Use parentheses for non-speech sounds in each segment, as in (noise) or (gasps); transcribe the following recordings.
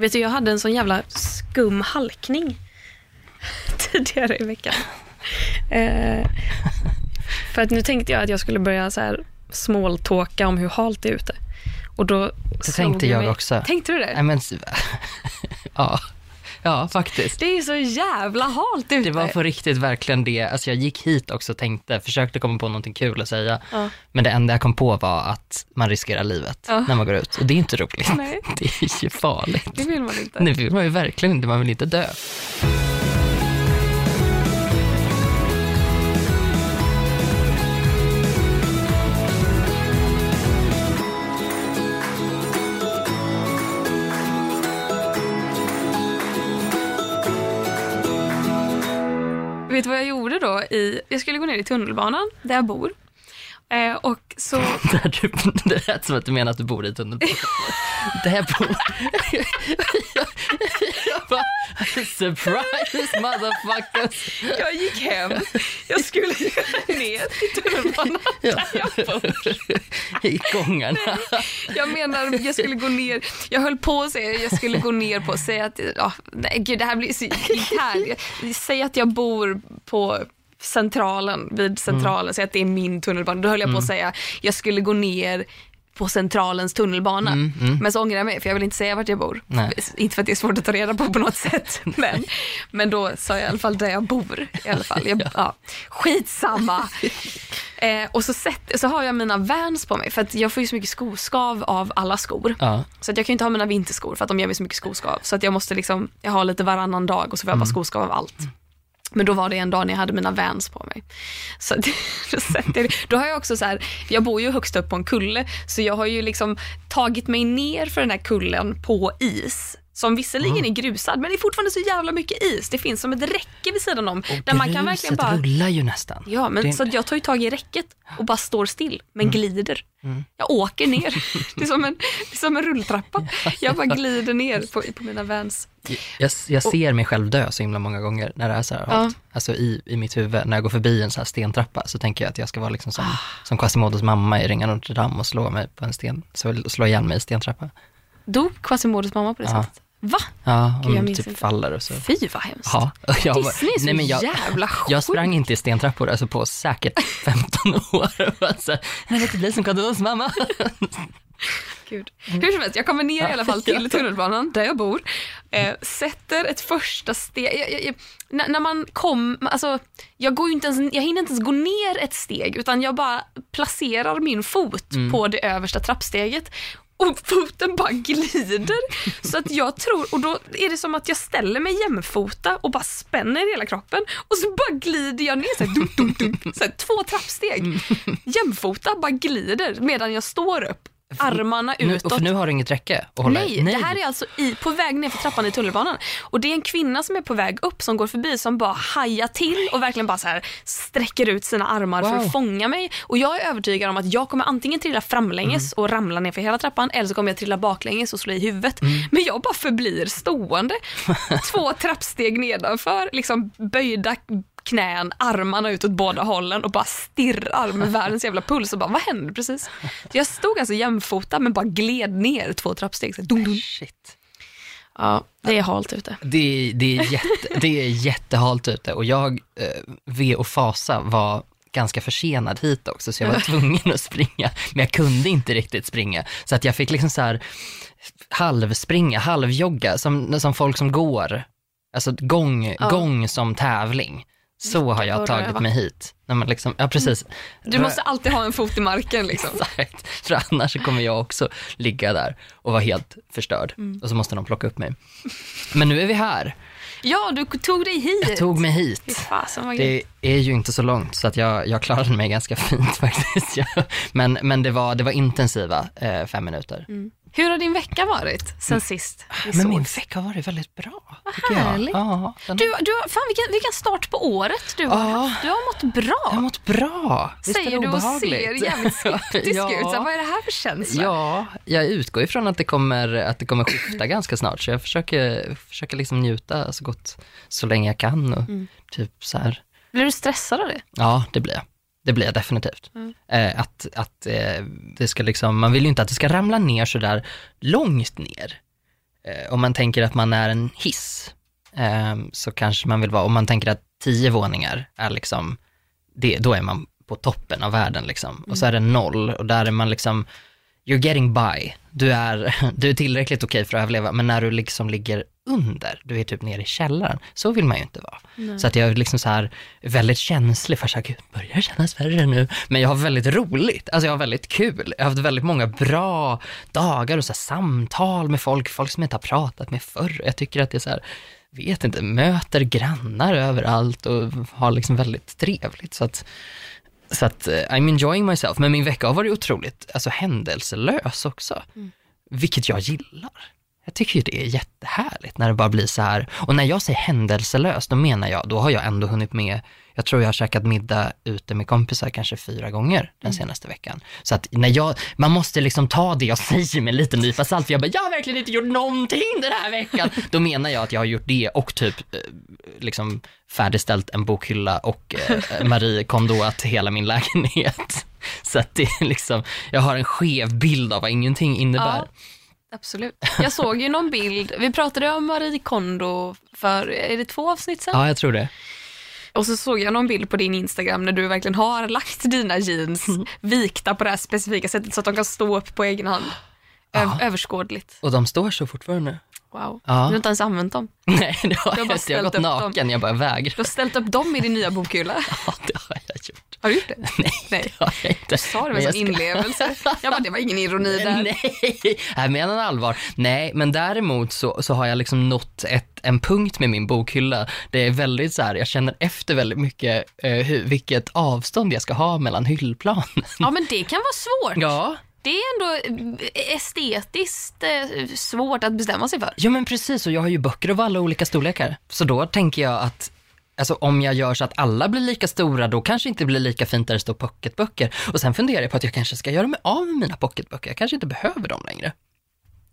Vet du, jag hade en sån jävla skum halkning (laughs) tidigare i veckan. Eh, för att nu tänkte jag att jag skulle börja så här småltåka om hur halt det är ute. Och då Det tänkte jag mig- också. Tänkte du det? Nej, men, (laughs) ja. Ja, faktiskt. Det är så jävla halt ute. Det var på riktigt verkligen det. Alltså jag gick hit också och tänkte, försökte komma på någonting kul att säga. Ja. Men det enda jag kom på var att man riskerar livet Ja. när man går ut. Och det är inte roligt. Nej. (laughs) Det är ju farligt. Det vill man inte. Det vill man ju verkligen inte, man vill inte dö. Vet du vad jag gjorde då? I, jag skulle gå ner i tunnelbanan där jag bor. Eh, och så... (laughs) Där du, det lät som att du menar att du bor i tunnelbanan. (laughs) Där bor... (laughs) jag, bara, (laughs) surprise motherfuckers. Jag gick hem. Jag skulle ner i tunnelbanan Ja. jag bor. I gångarna. Jag menar, jag skulle gå ner. Jag höll på att säga jag skulle gå ner på säga att, ja, nej gud det här blir så internt. Säg att jag bor på centralen, vid centralen, säg att det är min tunnelbana. Då höll jag på att säga, jag skulle gå ner på centralens tunnelbana. Mm, mm. Men så ångrar jag mig för jag vill inte säga vart jag bor. Nej. Inte för att det är svårt att ta reda på på något sätt. (laughs) Men, men då sa jag i alla fall där jag bor. I alla fall. Jag, (laughs) ja. Skitsamma. Eh, och så, sätt, så har jag mina Vans på mig för att jag får ju så mycket skoskav av alla skor. Ja, Så att jag kan ju inte ha mina vinterskor för att de ger mig så mycket skoskav. Så att jag måste liksom, jag har lite varannan dag och så får jag bara skoskav av allt. Men då var det en dag när jag hade mina Vans på mig. Så då, (laughs) jag, då har jag också så här, jag bor ju högst upp på en kulle, så jag har ju liksom tagit mig ner för den här kullen på is. Som visserligen är grusad, men det är fortfarande så jävla mycket is. Det finns som ett räcke vid sidan om. där man kan verkligen bara... rullar ju nästan. Ja, men Det- så jag tar ju tag i räcket och bara står still, men Mm. glider. Jag åker ner. (laughs) Det är som en, det är som en rulltrappa. Jag bara glider ner på, på mina Vans. Jag, jag ser mig själv dö så himla många gånger när det är så här Ja. Alltså i, i mitt huvud, när jag går förbi en så här stentrappa så tänker jag att jag ska vara liksom som, Ah. som Quasimodos mamma i Ringar Notre Dame och slå mig på en sten, så slå ihjäl mig i stentrappa. Dog Quasimodos mamma på det Ja. sättet? Va? Ja, Gud, hon typ inte. faller och så. Fy vad hemskt. Ja, (laughs) jag Disney är så nej, men jag, jävla sjuk. jag sprang inte i stentrappor alltså på säkert (laughs) 15 år. (laughs) Jag vet inte bli som Quasimodos mamma. Gud. Hur som helst, jag kommer ner i alla fall till tunnelbanan där jag bor. Eh, sätter ett första steg. När, när man kom, alltså, jag, går inte ens, jag hinner inte ens gå ner ett steg utan jag bara placerar min fot på det översta trappsteget och foten bara glider. Så att jag tror, och då är det som att jag ställer mig jämfota och bara spänner hela kroppen och så bara glider jag ner så här, dum, dum, dum, så här, två trappsteg. Jämfota bara glider medan jag står upp, armarna Nu, utåt. för nu har du inget räcke att hålla Nej, i. det här är alltså i, på väg ner för trappan i tunnelbanan. Och det är en kvinna som är på väg upp som går förbi som bara hajar till och verkligen bara så här sträcker ut sina armar för Wow. att fånga mig. Och jag är övertygad om att jag kommer antingen trilla framlänges Mm. och ramla ner för hela trappan eller så kommer jag trilla baklänges och slå i huvudet. Mm. Men jag bara förblir stående. (laughs) Två trappsteg nedanför, liksom böjda knän, armarna ut åt båda hållen och bara stirrar med (laughs) världens jävla puls och bara vad hände precis? Jag stod alltså jämfota men bara gled ner två trappsteg. Så dum, dum. Shit. Ja, det är halt ute. Det, det, är jätte, det är jättehalt ute och jag, eh, V och Fasa, var ganska försenad hit också, så jag var (laughs) tvungen att springa, men jag kunde inte riktigt springa. Så att jag fick liksom så här halvspringa, halvjogga, som, som folk som går, alltså gång, Ja. gång som tävling. Så har jag tagit mig hit. När man liksom, ja precis. Du måste alltid ha en fot i marken liksom. (laughs) Exakt, för annars kommer jag också ligga där och vara helt förstörd. Mm. Och så måste de plocka upp mig. Men nu är vi här. Ja, du tog dig hit. Jag tog mig hit. Fasen. Det är ju inte så långt så att jag, jag klarade mig ganska (laughs) fint faktiskt. Men, men det, var, det var intensiva eh, fem minuter. Hur har din vecka varit sen sist vi Mm. Men min vecka har varit väldigt bra. Vad härligt. Ja, den, Du, du, fan vilken, vilken start på året du har Ja. haft. Du har mått jag har bra. mått bra. Visst är det Säger du och ser jävligt (laughs) skeptisk ja. ut. Så, vad är det här för känsla? Ja, jag utgår ifrån att det kommer, att det kommer skifta ganska snart, så jag försöker, försöker liksom njuta så gott, så länge jag kan och Mm. typ så här. Blir du stressad av det? Ja, det blir jag. Det blir jag definitivt. Mm. Eh, att att eh, det ska liksom, man vill ju inte att det ska ramla ner så där långt ner. eh, om man tänker att man är en hiss, eh, så kanske man vill vara, om man tänker att tio våningar är liksom, det, då är man på toppen av världen liksom. Och så är det noll och där är man liksom, you're getting by. Du är, (laughs) du är tillräckligt okej för att överleva, men när du liksom ligger under, du är typ nere i källaren, så vill man ju inte vara. Så att jag är liksom så här väldigt känslig för här, gud, börjar kännas värre nu? Men jag har väldigt roligt, alltså jag har väldigt kul. Jag har haft väldigt många bra dagar och så samtal med folk, folk som jag inte har pratat med förr. Jag tycker att det är så här, vet inte, möter grannar överallt och har liksom väldigt trevligt. Så att, så att eh, I'm enjoying myself. Men min vecka har varit otroligt alltså, händelselös också. Vilket jag gillar. Jag tycker ju det är jättehärligt när det bara blir så här. Och när jag säger händelselös, då menar jag, då har jag ändå hunnit med, jag tror jag har käkat middag ute med kompisar kanske fyra gånger den senaste veckan. Så att när jag, man måste liksom ta det jag (laughs) säger med en liten nypa salt, för jag bara, jag har verkligen inte gjort någonting den här veckan. Då menar jag att jag har gjort det och typ eh, liksom färdigställt en bokhylla och eh, Marie kom då att hela min lägenhet. (laughs) Så att det är liksom, jag har en skev bild av vad ingenting innebär. Ja, absolut. Jag såg ju någon bild, vi pratade om Marie Kondo för, är det två avsnitt sedan? Ja, jag tror det. Och så såg jag någon bild på din Instagram när du verkligen har lagt dina jeans Mm. vikta på det här specifika sättet så att de kan stå upp på egen hand. Ö- Ja. överskådligt. Och de står så fortfarande. Wow. Ja. Du har inte ens använt dem. (laughs) Nej, det har jag inte. Jag har gått upp dem. naken, jag bara vägrar. Du har ställt upp dem i din nya bokhylla. (laughs) Ja, det har jag gjort. Har du gjort det? Nej, (laughs) Nej. det har jag inte. Du sa det med sån ska- inlevelse. Jag bara, det var ingen ironi (laughs) där. Nej, jag menar allvar. Nej, men däremot så, så har jag liksom nått ett, en punkt med min bokhylla. Det är väldigt så här, jag känner efter väldigt mycket eh, hur, vilket avstånd jag ska ha mellan hyllplanen. Ja, men det kan vara svårt. Ja, Det är ändå eh, estetiskt eh, svårt att bestämma sig för. Ja men precis, och jag har ju böcker av alla olika storlekar. Så då tänker jag att Alltså om jag gör så att alla blir lika stora, då kanske inte blir lika fint där det står pocketböcker. Och sen funderar jag på att jag kanske ska göra mig av med mina pocketböcker. Jag kanske inte behöver dem längre.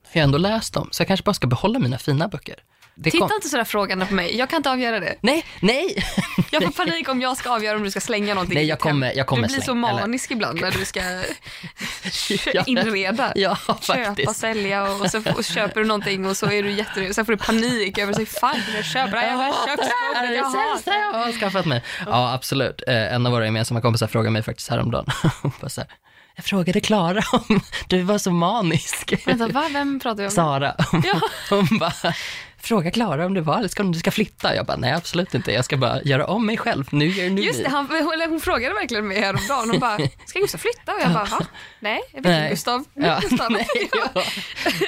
För jag har ändå läst dem, så jag kanske bara ska behålla mina fina böcker. Det Titta kom- inte sådär frågande på mig. Jag kan inte avgöra det. Nej, nej! Jag får panik om jag ska avgöra om du ska slänga någonting Nej, jag kommer- jag kommer Du blir så slänga, eller- manisk ibland när du ska (laughs) Ja, inreda. Ja, Köpa, sälja och, och så får- köper du någonting och så är du jättenöjd. Sen får du panik över sig. Fan, jag köper det här Det köksbordet det jag har. sämsta jag har skaffat mig. Ja, absolut. Eh, En av våra gemensamma kompisar frågade mig faktiskt häromdagen. (laughs) Hon bara så här, jag frågade Klara om du var så manisk. Vänta, va? Vem pratar vi om? Sara, hon, hon bara, fråga Klara om det var eller ska du ska flytta? Jag bara, nej absolut inte, jag ska bara göra om mig själv, nu gör nu Just det, han, hon, hon frågade verkligen mig häromdagen. Hon bara, ska Gustav flytta? Och jag bara, va? Nej, vilken Nej. Gustav? Ja, Gustav. (laughs) nej, ja.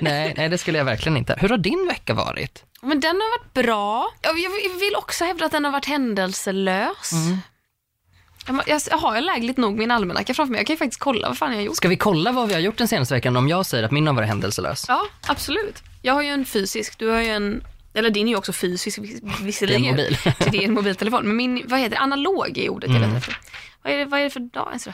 nej, nej, det skulle jag verkligen inte. Hur har din vecka varit? Men den har varit bra. Jag jag vill också hävda att den har varit händelselös. Mm. Jag Jag, jag har ju lägligt nog min almanacka framför mig. Jag kan ju faktiskt kolla vad fan jag har gjort. Ska vi kolla vad vi har gjort den senaste veckan om jag säger att min har varit händelselös? Ja, absolut. Jag har ju en fysisk, du har ju en, eller din är ju också fysisk vis- visserligen. Det är en mobil. Det är en mobiltelefon. Men min, vad heter det, analog är ordet Mm. jag letar efter. Vad är, det, vad är det för dag ens?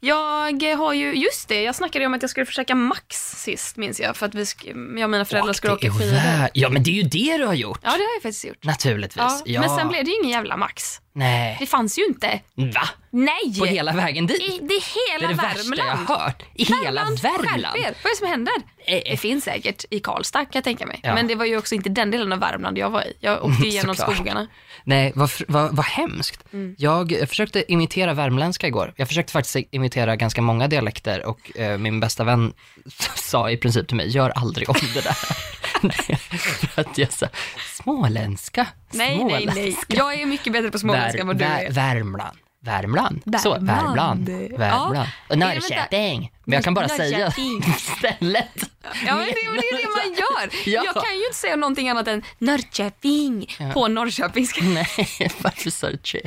Jag har ju, just det, jag snackade ju om att jag skulle försöka Max sist minns jag. För att vi, sk- jag och mina föräldrar skulle åka skidor. Ja, men det är ju det du har gjort. Ja, det har jag faktiskt gjort. Naturligtvis. Ja, Men sen blev det ju ingen jävla Max. Nej. Det fanns ju inte. Va? Nej! På hela vägen dit? I det är hela det är det värsta jag Värmland. har hört. I hela Värmland? Er. Vad är det som händer? Eh, Det finns säkert i Karlstad kan jag tänka mig. Ja. Men det var ju också inte den delen av Värmland jag var i. Jag åkte igenom (laughs) Såklart. skogarna. Nej, vad, vad, vad hemskt. Mm. Jag eh, försökte imitera värmländska igår. Jag försökte faktiskt imitera ganska många dialekter och eh, min bästa vän (laughs) sa i princip till mig, gör aldrig om det där. (laughs) För att jag sa, småländska, Nej, nej, småländska. nej. Jag är mycket bättre på småländska än vad du är. Värmland. Värmland. Så, Värmland. Värmland. Ja. Värmland. Och. Norrköping. Men jag kan bara säga (laughs) stället. Ja, men det, det är det man gör. (laughs) Ja. Jag kan ju inte säga någonting annat än Norrköping på norrköpingska. (laughs) Nej, varför sa du Kö-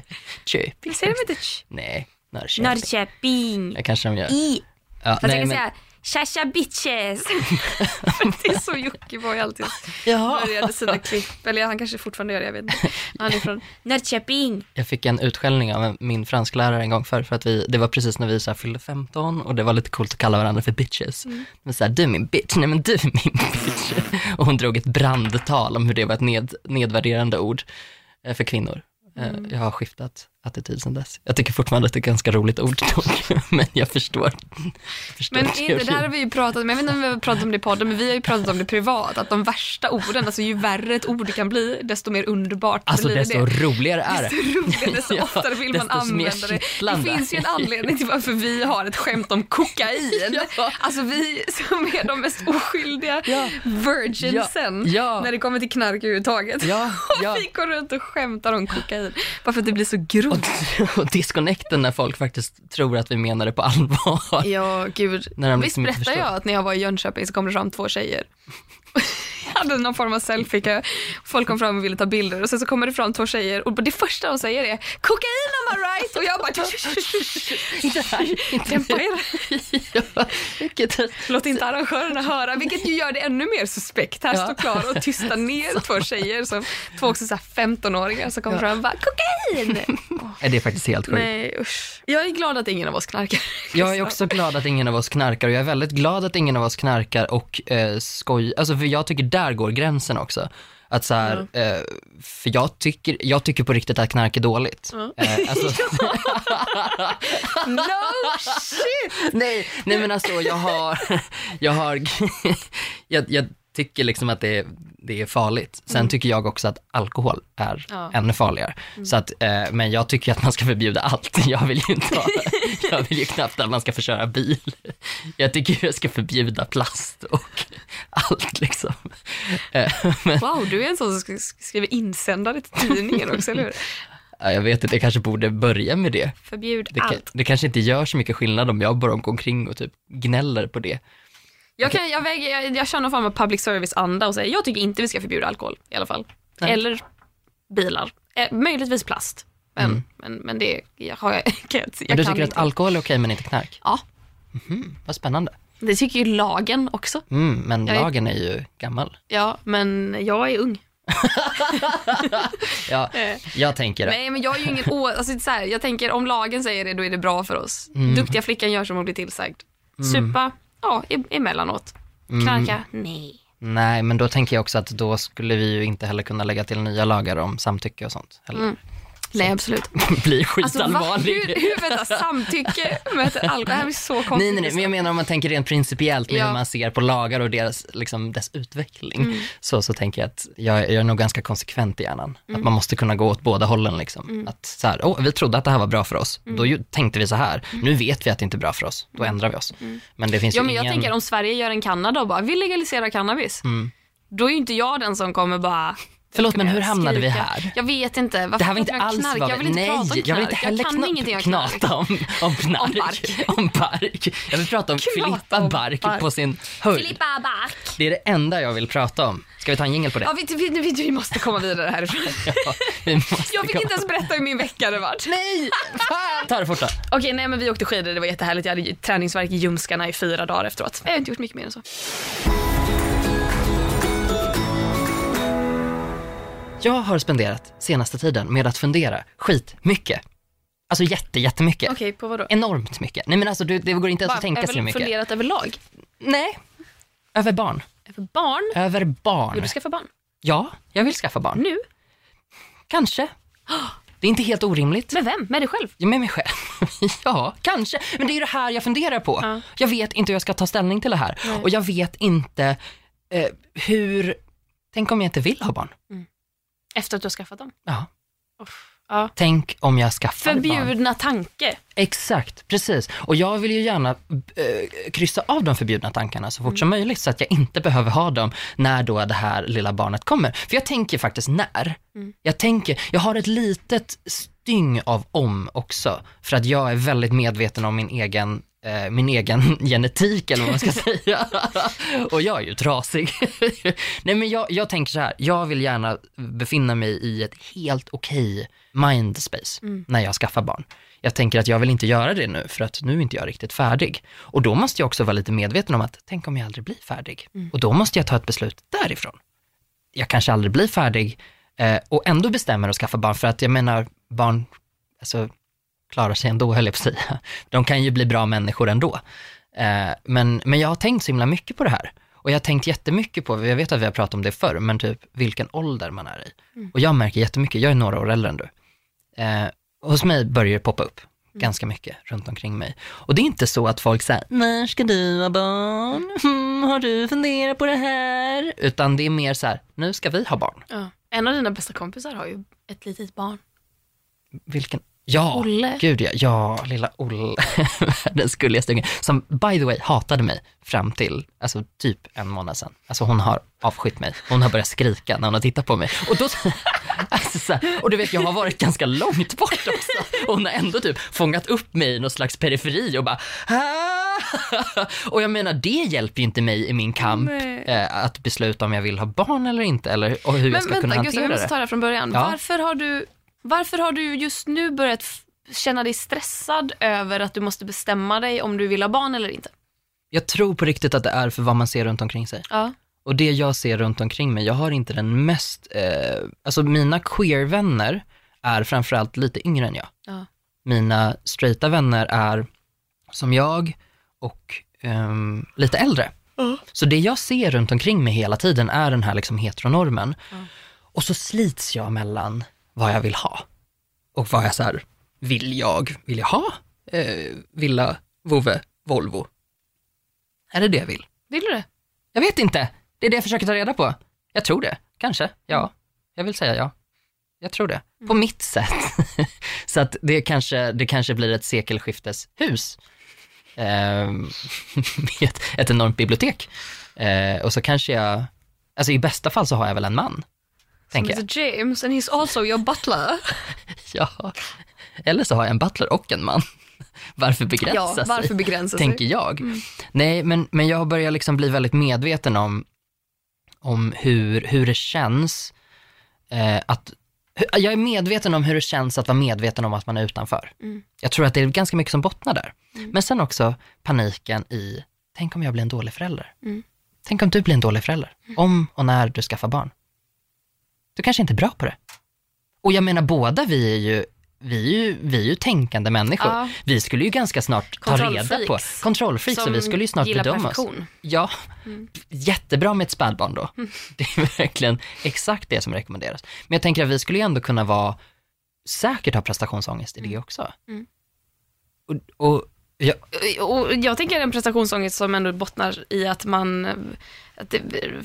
Köping? Jag säger med ett Nej, Norrköping. Norrköping. Det kanske de gör. I. Ja, Fast jag nej, kan men- säga Tja bitches. (laughs) det är så Jockiboi alltid. Ja. Började sina klipp. Eller han kanske fortfarande gör det, jag vet inte. Han är från Norrköping. Jag fick en utskällning av min fransklärare en gång för, för att vi, det var precis när vi så här fyllde 15 och det var lite coolt att kalla varandra för bitches. Men så här, du är min bitch, nej men du är min bitch. och hon drog ett brandtal om hur det var ett ned, nedvärderande ord eh, för kvinnor. Eh, Jag har skiftat attityd sedan dess. Jag tycker fortfarande att det är ett ganska roligt ord dock, (laughs) men jag förstår. förstår Men inte, det här har vi ju pratat om, jag vet inte om vi har pratat om det i podden, men vi har ju pratat om det privat, att de värsta orden, alltså ju värre ett ord kan bli, desto mer underbart Alltså blir desto det. roligare är det. Desto roligare, (laughs) desto Ja, oftare vill man desto mer använda det. Det finns ju en anledning till varför vi har ett skämt om kokain. (laughs) Ja. Alltså vi som är de mest oskyldiga Ja. virginsen. Ja. när det kommer till knark överhuvudtaget. Ja, ja. Och vi går runt och skämtar om kokain, bara för att det blir så grovt. (laughs) Och disconnecten när folk faktiskt tror att vi menar det på allvar. Ja, gud. När de Visst liksom inte berättade jag att när jag var i Jönköping så kom det fram två tjejer. Hade någon form av selfie. Folk kom fram och ville ta bilder och sen så kommer det fram två tjejer och det första de säger är kokain am I right? Och jag bara dämpa er. ja, vilket, Låt inte arrangörerna höra, vilket ju gör det ännu mer suspekt. Här Ja. står Klara och tystar ner två tjejer, som, två också så här 15-åringar som kommer Ja. fram och bara kokain! är det är faktiskt helt sjukt. Nej usch. Jag är glad att ingen av oss knarkar. Jag är också glad att ingen av oss knarkar och jag är väldigt glad att ingen av oss knarkar och eh, skoj, alltså för jag tycker där går gränsen också. Att så här, eh, för jag tycker, jag tycker på riktigt att knark är dåligt. Ja. Eh, alltså, (laughs) No shit! nej, nej men alltså jag har, (laughs) jag har, (laughs) jag, jag tycker liksom att det är, det är farligt. Sen tycker jag också att alkohol är Mm. Ja. Mm. ännu farligare. Så att, eh, men jag tycker att man ska förbjuda allt. (laughs) Jag vill ju inte ha, (laughs) jag vill ju knappt att man ska få köra bil. (laughs) Jag tycker jag ska förbjuda plast och allt liksom. Eh, men, Wow, du är en sån som sk- skriver insändare till tidningen också, eller hur? ja, jag vet inte, jag kanske borde börja med det. Förbjud Det, allt. det kanske inte gör så mycket skillnad om jag bara går omkring och typ gnäller på det. Jag, kan, jag, väger, jag, jag kör någon form av public service-anda och säger jag tycker inte vi ska förbjuda alkohol i alla fall. Nej. Eller bilar. Eh, möjligtvis plast. Men, Mm. men, men det jag har (laughs) jag, jag, jag Men du kan tycker att inte. alkohol är okej men inte knark? Ja, Mhm, vad spännande. det tycker ju lagen också. Mm, men Jag är- lagen är ju gammal. Ja, men jag är ung. (laughs) Ja, Eh, jag tänker det. Nej, men jag är ju ingen å... Alltså, så här, jag tänker om lagen säger det, då är det bra för oss. Mm. Duktiga flickan gör som hon blir tillsagd. Supa, ja, emellanåt. Mm. Knarka, nej. Nej, men då tänker jag också att då skulle vi ju inte heller kunna lägga till nya lagar om samtycke och sånt. Heller. Mm. Nej, absolut. (laughs) blir Alltså, va? skitallvarlig. Hur, hur vänta, samtycke möter alkohol? Det här blir så konstigt. Nej, nej, nej, men jag menar om man tänker rent principiellt med Ja. hur man ser på lagar och deras, liksom, dess utveckling, Mm. så, så tänker jag att jag, jag är nog ganska konsekvent i hjärnan. Mm. Att man måste kunna gå åt båda hållen. Liksom. Att så här, oh, vi trodde att det här var bra för oss, Mm. då tänkte vi så här. Nu vet vi att det inte är bra för oss, då ändrar vi oss. Men det finns Ja, ju men jag ingen... tänker om Sverige gör en Kanada och bara, vi legaliserar cannabis. Mm. Då är ju inte jag den som kommer bara Förlåt, men hur hamnade vi skrika. här? Jag vet inte. Varför Det här var inte jag alls knark? vad Jag vi... vill inte Nej, prata om knark. jag vill inte heller jag kan ingenting om knark. knata om, om knark. Om bark. om bark. Jag vill prata om Filippa Bark, bark. på sin höjd. Filippa Bark. Det är det enda jag vill prata om. Ska vi ta en jingel på det? Ja, vi, vi, vi, vi måste komma vidare härifrån. (laughs) Ja, vi måste Jag fick komma- inte ens berätta hur min vecka hade varit. Nej! Fan! Ta det fort då. Okej, nej men vi åkte skidor, det var jättehärligt. Jag hade ju träningsvärk i ljumskarna i fyra dagar efteråt. Jag har inte gjort mycket mer än så. Jag har spenderat senaste tiden med att fundera skit mycket. Alltså jätte, jättemycket. Okej, på vad då? Enormt mycket. Nej men alltså du, det går inte ens att tänka så mycket. funderat överlag? Nej. Över barn. För barn? Över barn. Vill du skaffa barn? Ja, jag vill skaffa barn. Nu? Kanske. Det är inte helt orimligt. Med vem? Med dig själv? Ja, med mig själv. (laughs) ja, kanske. Men det är ju det här jag funderar på. Ja. Jag vet inte hur jag ska ta ställning till det här. Nej. Och jag vet inte eh, hur... Tänk om jag inte vill ha barn? Efter att du har skaffat dem? Ja. Uff. Ja. Tänk om jag skaffar barn? Förbjudna tanke. Exakt, precis. Och jag vill ju gärna eh, kryssa av de förbjudna tankarna så fort Mm. som möjligt så att jag inte behöver ha dem när då det här lilla barnet kommer. För jag tänker faktiskt när. Mm. Jag tänker, jag har ett litet styng av om också för att jag är väldigt medveten om min egen eh, min egen (laughs) genetik eller vad man ska (laughs) säga. Och jag är ju trasig. (laughs) Nej men jag, jag tänker så här, jag vill gärna befinna mig i ett helt okej mindspace Mm. när jag skaffar barn. Jag tänker att jag vill inte göra det nu för att nu är inte jag riktigt färdig. Och då måste jag också vara lite medveten om att tänk om jag aldrig blir färdig. Mm. Och då måste jag ta ett beslut därifrån. Jag kanske aldrig blir färdig eh, och ändå bestämmer att skaffa barn för att jag menar barn, alltså klarar sig ändå höll jag på att säga. De kan ju bli bra människor ändå. Eh, men, men jag har tänkt så himla mycket på det här. Och jag har tänkt jättemycket på, jag vet att vi har pratat om det förr, men typ vilken ålder man är i. Och jag märker jättemycket, jag är några år äldre än du. Eh, hos mig börjar det poppa upp ganska mycket runt omkring mig. Och det är inte så att folk säger, när ska du ha barn? Hmm, har du funderat på det här? Utan det är mer så här, nu ska vi ha barn. Ja. En av dina bästa kompisar har ju ett litet barn. Vilken? Ja, Olle. gud ja, ja, lilla Olle, (laughs) världens gulligaste unge, som by the way hatade mig fram till, alltså typ en månad sedan. Alltså hon har avskytt mig, hon har börjat skrika när hon har tittat på mig. Och, då, (laughs) alltså, så här, och du vet, jag har varit ganska långt bort också. Och hon har ändå typ fångat upp mig i någon slags periferi och bara! Och jag menar, det hjälper ju inte mig i min kamp eh, att besluta om jag vill ha barn eller inte, eller och hur jag Men ska kunna vänta Gustav, hantera jag måste det. ta det här från början. Ja. Varför, har du, varför har du just nu börjat känna dig stressad över att du måste bestämma dig om du vill ha barn eller inte? Jag tror på riktigt att det är för vad man ser runt omkring sig. Ja. Och det jag ser runt omkring mig, jag har inte den mest, eh, alltså mina queer-vänner är framförallt lite yngre än jag. Ja. Mina straighta vänner är som jag och ehm, lite äldre. Så det jag ser runt omkring mig hela tiden är den här liksom heteronormen. Och så slits jag mellan vad jag vill ha och vad jag så här, vill jag, vill jag ha eh, villa, vovve, Volvo? Är det det jag vill? Vill du det? Jag vet inte. Det är det jag försöker ta reda på. Jag tror det. Kanske. Ja. Jag vill säga ja. Jag tror det. På mitt sätt. (laughs) Så att det kanske, det kanske blir ett sekelskifteshus. Ehm, (laughs) med ett, ett enormt bibliotek. Eh, och så kanske jag, alltså i bästa fall så har jag väl en man. Tänker jag. James and he's also your butler. (laughs) Ja. Eller så har jag en butler och en man. (laughs) Varför begränsa ja, sig? varför begränsa sig? tänker jag. Nej, men, men jag börjar liksom bli väldigt medveten om, om hur, hur det känns eh, att jag är medveten om hur det känns att vara medveten om att man är utanför. Mm. Jag tror att det är ganska mycket som bottnar där. Men sen också paniken i, tänk om jag blir en dålig förälder. Mm. Tänk om du blir en dålig förälder. Om och när du skaffar barn. Du kanske inte är bra på det. Och jag menar båda vi är ju, vi är ju, vi är ju tänkande människor. Ja. Vi skulle ju ganska snart ta reda på, Kontrollfreaks. så vi skulle ju snart bedöma oss. perfektion. Ja, Mm. jättebra med ett spädbarn då. (laughs) Det är verkligen exakt det som rekommenderas. Men jag tänker att vi skulle ju ändå kunna vara, säkert ha prestationsångest i det också. Mm. Och, och ja, Och jag tänker en prestationsångest som ändå bottnar i att man att det,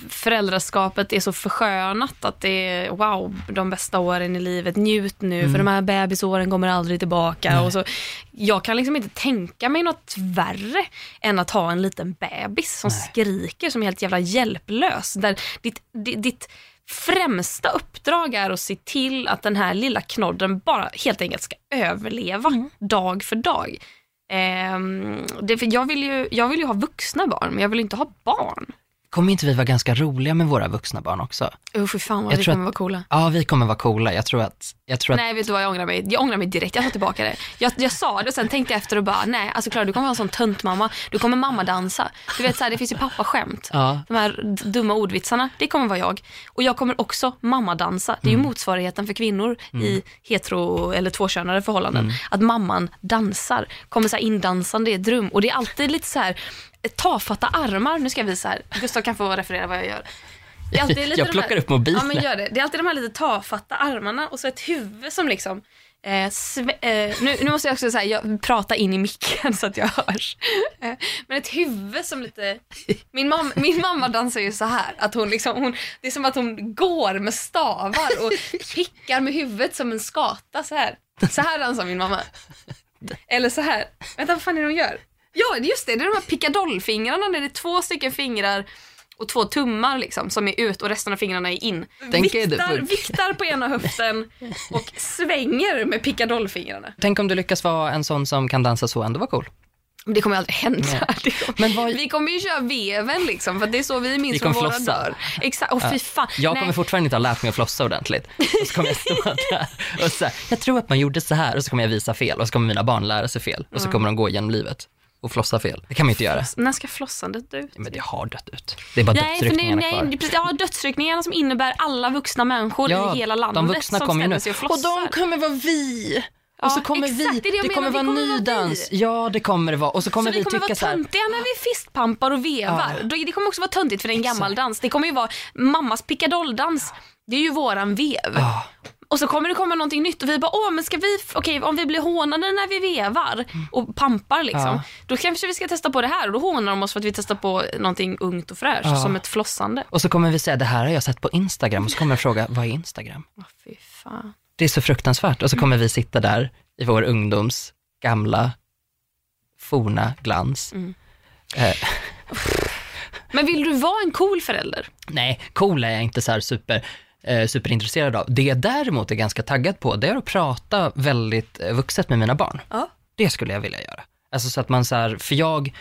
föräldraskapet är så förskönat att det är wow, de bästa åren i livet, njut nu för de här bebisåren kommer aldrig tillbaka. Och så, jag kan liksom inte tänka mig något värre än att ha en liten bebis som skriker som är helt jävla hjälplös. Där ditt, ditt, ditt främsta uppdrag är att se till att den här lilla knodden bara helt enkelt ska överleva dag för dag. Ehm, det, för jag, vill ju, jag vill ju ha vuxna barn, men jag vill inte ha barn. Kommer inte vi vara ganska roliga med våra vuxna barn också? Usch, fy fan vad Jag vi kommer vara coola. Ja, vi kommer vara coola. Jag tror att, jag tror att Nej, vet du vad jag ångrar mig? Jag ångrar mig direkt, jag tar tillbaka det. Jag, jag sa det och sen tänkte jag efter och bara, nej, alltså Klara du kommer vara en sån tönt mamma. Du kommer mamma dansa. Du vet så här, det finns ju pappaskämt. Ja. De här dumma ordvitsarna, det kommer vara jag. Och jag kommer också mamma dansa. Det är Mm. ju motsvarigheten för kvinnor i hetero eller tvåkönade förhållanden. Mm. Att mamman dansar, kommer så här indansande i ett rum. Och det är alltid lite så här tafatta armar. Nu ska jag visa här. Gustav kan få referera vad jag gör. Det är alltid (laughs) lite Jag de plockar här, upp mobilen. Ja, men gör det. Det är alltid de här lite tafatta armarna och så ett huvud som liksom Eh, eh, nu, nu måste jag också säga, jag prata in i micken så att jag hörs. Eh, men ett huvud som lite... Min, mam, min mamma dansar ju så här, att hon liksom, hon, det är som att hon går med stavar och pickar med huvudet som en skata så här. Så här dansar min mamma. Eller så här. Vänta, vad fan är det hon gör? Ja, just det, det är de här pickadollfingrarna där det är två stycken fingrar och två tummar liksom som är ut och resten av fingrarna är in. Tänker du Viktar, viktar på ena höften och svänger med pickadollfingrarna. Tänk om du lyckas vara en sån som kan dansa så ändå vara cool. Det kommer aldrig hända. (laughs) Kommer- Men vad- Vi kommer ju köra veven liksom, för det är så vi minns Vi från våra flossa. dagar. Exakt, fy fan. Jag Nej. kommer fortfarande inte ha lärt mig att flossa ordentligt. Och så kommer jag stå där och så här, jag tror att man gjorde så här och så kommer jag visa fel och så kommer mina barn lära sig fel och så kommer de gå genom livet och flossa fel. Det kan man inte göra. När ska flossandet dö ut? Men det har dött ut. Det är bara Nej, dödsryckningarna nej, kvar. det är precis, ja, dödsryckningarna som innebär alla vuxna människor i hela landet de vuxna som kommer ju nu. ställer sig och Och flossar. de kommer vara vi. Ja, och så kommer exakt, vi, det det det kommer menar, vara ny dans. Ja, det kommer det vara. Och så kommer så vi vi kommer tycka så vara här, töntiga när vi fistpampar och vevar. Ja. Det kommer också vara töntigt för det är en gammal dans. Det kommer ju vara mammas pickadoll-dans. Det är ju våran vev. Ja. Och så kommer det komma någonting nytt och vi bara, åh men ska vi, okej om vi blir hånade när vi vevar och pampar liksom, Ja. då kanske vi ska testa på det här och då hånar de oss för att vi testar på någonting ungt och fräscht, Ja. som ett flossande. Och så kommer vi säga, det här har jag sett på Instagram. Och så kommer jag fråga, vad är Instagram? Åh, fy fan. Det är så fruktansvärt. Och så kommer vi sitta där i vår ungdoms gamla, forna glans. Mm. Eh, Men vill du vara en cool förälder? nej, cool är jag inte så här super, eh, superintresserad av. Det jag däremot är ganska taggad på, det är att prata väldigt eh, vuxet med mina barn. Ja. Det skulle jag vilja göra. Alltså så att man så här, för jag,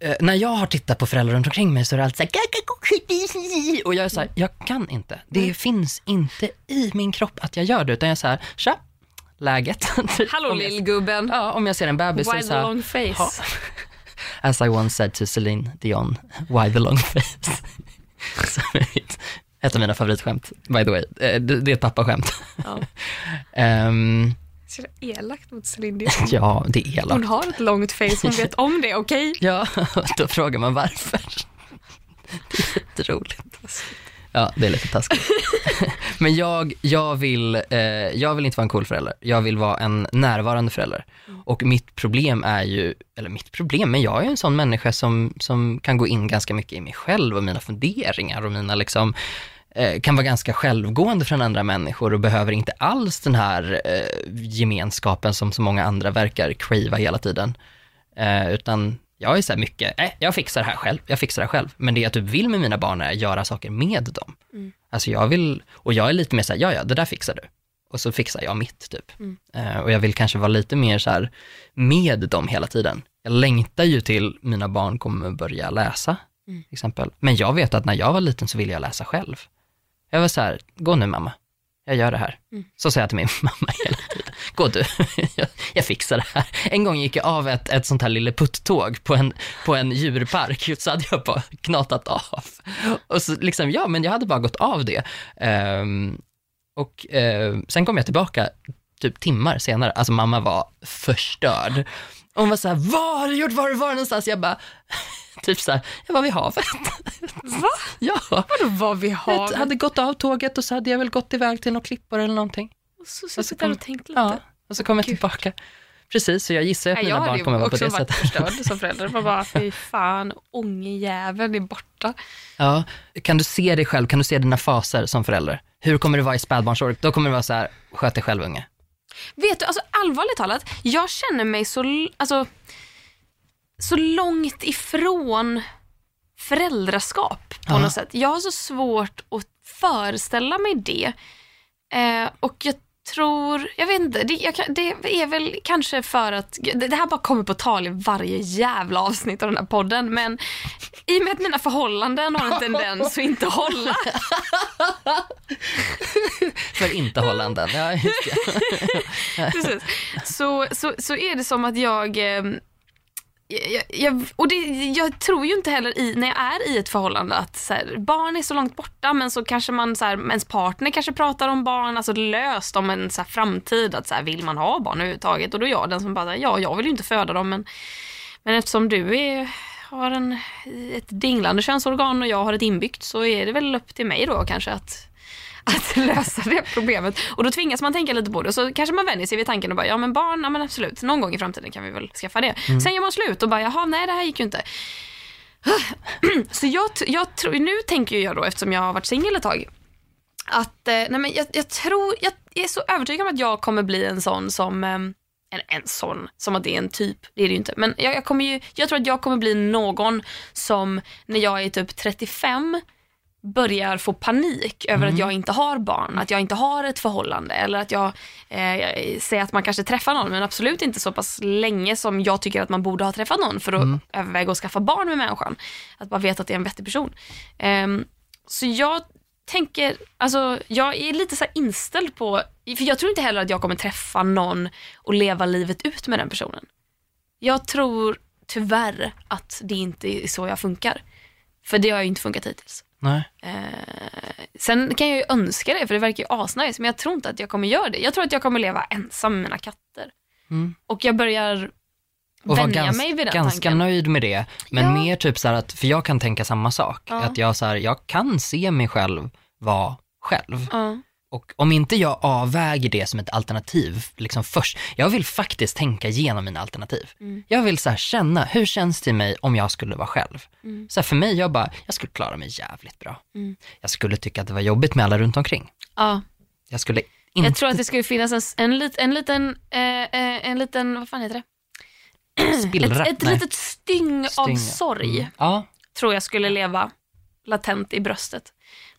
eh, när jag har tittat på föräldrar runt omkring mig så är det alltid så här, och jag är så här, jag kan inte. Det finns inte i min kropp att jag gör det, utan jag är så här, tja, läget. Hallå lillgubben. Ja, om jag ser en bebis så Why så the här, long face? Ja. As I once said to Celine Dion, why the long face? Som är mitt, ett av mina favoritskämt, by the way. Eh, Det, är ett pappaskämt. Ja. (laughs) Ehm, Så elakt mot Celine Dion. (laughs) ja, det är elakt. Hon har ett långt face, hon vet om det, okej? (laughs) Ja, då frågar man varför. Det är jätteroligt. Ja, det är lite taskigt. (laughs) Men jag, jag, vill, eh, jag vill inte vara en cool förälder. Jag vill vara en närvarande förälder. Och mitt problem är ju, eller mitt problem, men jag är en sån människa som, som kan gå in ganska mycket i mig själv och mina funderingar och mina liksom, eh, kan vara ganska självgående från andra människor och behöver inte alls den här eh, gemenskapen som så många andra verkar crava hela tiden. Eh, utan jag är så här mycket, eh, jag fixar det här själv, jag fixar det här själv. Men det jag typ vill med mina barn är att göra saker med dem. Mm. Alltså jag vill, och jag är lite mer så här, ja ja, det där fixar du. Och så fixar jag mitt typ. Mm. Eh, och jag vill kanske vara lite mer så här med dem hela tiden. Jag längtar ju till mina barn kommer börja läsa, Mm. exempel. Men jag vet att när jag var liten så ville jag läsa själv. Jag var så här, gå nu mamma, jag gör det här. Mm. Så säger jag till min (laughs) mamma hela tiden. Gå du, jag, (laughs) jag fixar det här. En gång gick jag av ett, ett sånt här lilleputt-tåg på en, på en djurpark, så hade jag bara knatat av. Och så liksom, ja men jag hade bara gått av det. Ehm, och eh, sen kom jag tillbaka typ timmar senare, alltså mamma var förstörd. Och hon var så här, vad har du gjort, var har du varit någonstans? Jag bara, (laughs) typ så här, jag var vid havet. Va? (laughs) Ja, Vadå vad vi har? jag hade gått av tåget och så hade jag väl gått iväg till några klippor eller någonting. Och så så suttit där och tänkt lite. Ja, och så kom jag Gud. tillbaka. Precis, så jag gissar att Nej, mina jag hade barn kommer vara på också det varit sättet. förstörd som (laughs) förälder. Man bara, fy fan, ångejäveln är borta. Ja. Kan du se dig själv, kan du se dina faser som förälder? Hur kommer det vara i spädbarnsåret? Då kommer det vara så här, sköt dig själv unge. Vet du, alltså allvarligt talat, jag känner mig så, alltså, så långt ifrån föräldraskap på Ja. något sätt. Jag har så svårt att föreställa mig det. Eh, och jag tror, jag vet inte, det, jag, det är väl kanske för att, det, här bara kommer på tal i varje jävla avsnitt av den här podden, men i och med att mina förhållanden har en tendens att inte hålla, (laughs) För inte Hollanden. Ja, just det. (laughs) Precis. Så, så, så är det som att jag, eh, jag, jag och det, jag tror ju inte heller i, när jag är i ett förhållande att så här, barn är så långt borta men så kanske man, så här, ens partner kanske pratar om barn, alltså löst om en så här, framtid, att så här, vill man ha barn överhuvudtaget? Och då är jag den som bara, ja jag vill ju inte föda dem men, men eftersom du är, har en, ett dinglande könsorgan och jag har ett inbyggt så är det väl upp till mig då kanske att att (laughs) lösa det problemet. Och då tvingas man tänka lite på det. Och så kanske man vänjer sig vid tanken och bara, ja men barn, ja men absolut, någon gång i framtiden kan vi väl skaffa det. Sen gör man slut och bara, jaha, nej det här gick ju inte. (clears throat) Så jag, jag tror, nu tänker jag då, eftersom jag har varit singel ett tag, att, eh, nej men jag, jag tror, jag är så övertygad om att jag kommer bli en sån som, eh, eller en sån, som att det är en typ, det är det ju inte. Men jag, jag, kommer ju, jag tror att jag kommer bli någon som när jag är typ 35 börjar få panik över att jag inte har barn, att jag inte har ett förhållande eller att jag eh, säger att man kanske träffar någon men absolut inte så pass länge som jag tycker att man borde ha träffat någon för att överväga att skaffa barn med människan. Att bara veta att det är en vettig person. Ehm, så jag tänker, alltså jag är lite så här inställd på, för jag tror inte heller att jag kommer träffa någon och leva livet ut med den personen. Jag tror tyvärr att det inte är så jag funkar. För det har ju inte funkat hittills. Nej. Eh, sen kan jag ju önska det, för det verkar ju asnice, men jag tror inte att jag kommer göra det. Jag tror att jag kommer leva ensam med mina katter. Mm. Och jag börjar Och vara vänja gans, mig vid den ganska tanken. nöjd med det. Men Ja. mer typ så här att, för jag kan tänka samma sak. Ja. Att jag så här, jag kan se mig själv vara själv. Ja. Och om inte jag avväger det som ett alternativ liksom först, jag vill faktiskt tänka igenom mina alternativ. Mm. Jag vill så här känna, hur känns det i mig om jag skulle vara själv? Mm. Så för mig, jag bara, jag skulle klara mig jävligt bra. Mm. Jag skulle tycka att det var jobbigt med alla runt omkring. Ja. Jag skulle inte... Jag tror att det skulle finnas en, en, lit, en liten, eh, eh, en liten, vad fan heter det? (clears throat) Spillra? Ett, ett Nej. litet styng, av Styng. sorg Mm. Ja, tror jag skulle leva latent i bröstet.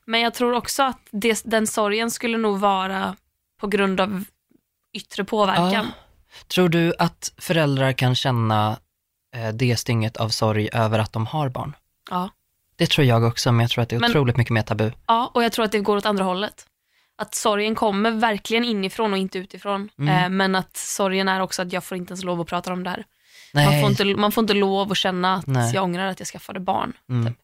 Men jag tror också att det, den sorgen skulle nog vara på grund av yttre påverkan. Ja. Tror du att föräldrar kan känna eh, det stynget av sorg över att de har barn? Ja. Det tror jag också, men jag tror att det är Men- otroligt mycket mer tabu. Ja, och jag tror att det går åt andra hållet. Att sorgen kommer verkligen inifrån och inte utifrån. Mm. Eh, men att sorgen är också att jag får inte ens lov att prata om det här. Nej. Man får, inte, man får inte lov att känna att Nej. jag ångrar att jag skaffade barn. Mm. Typ.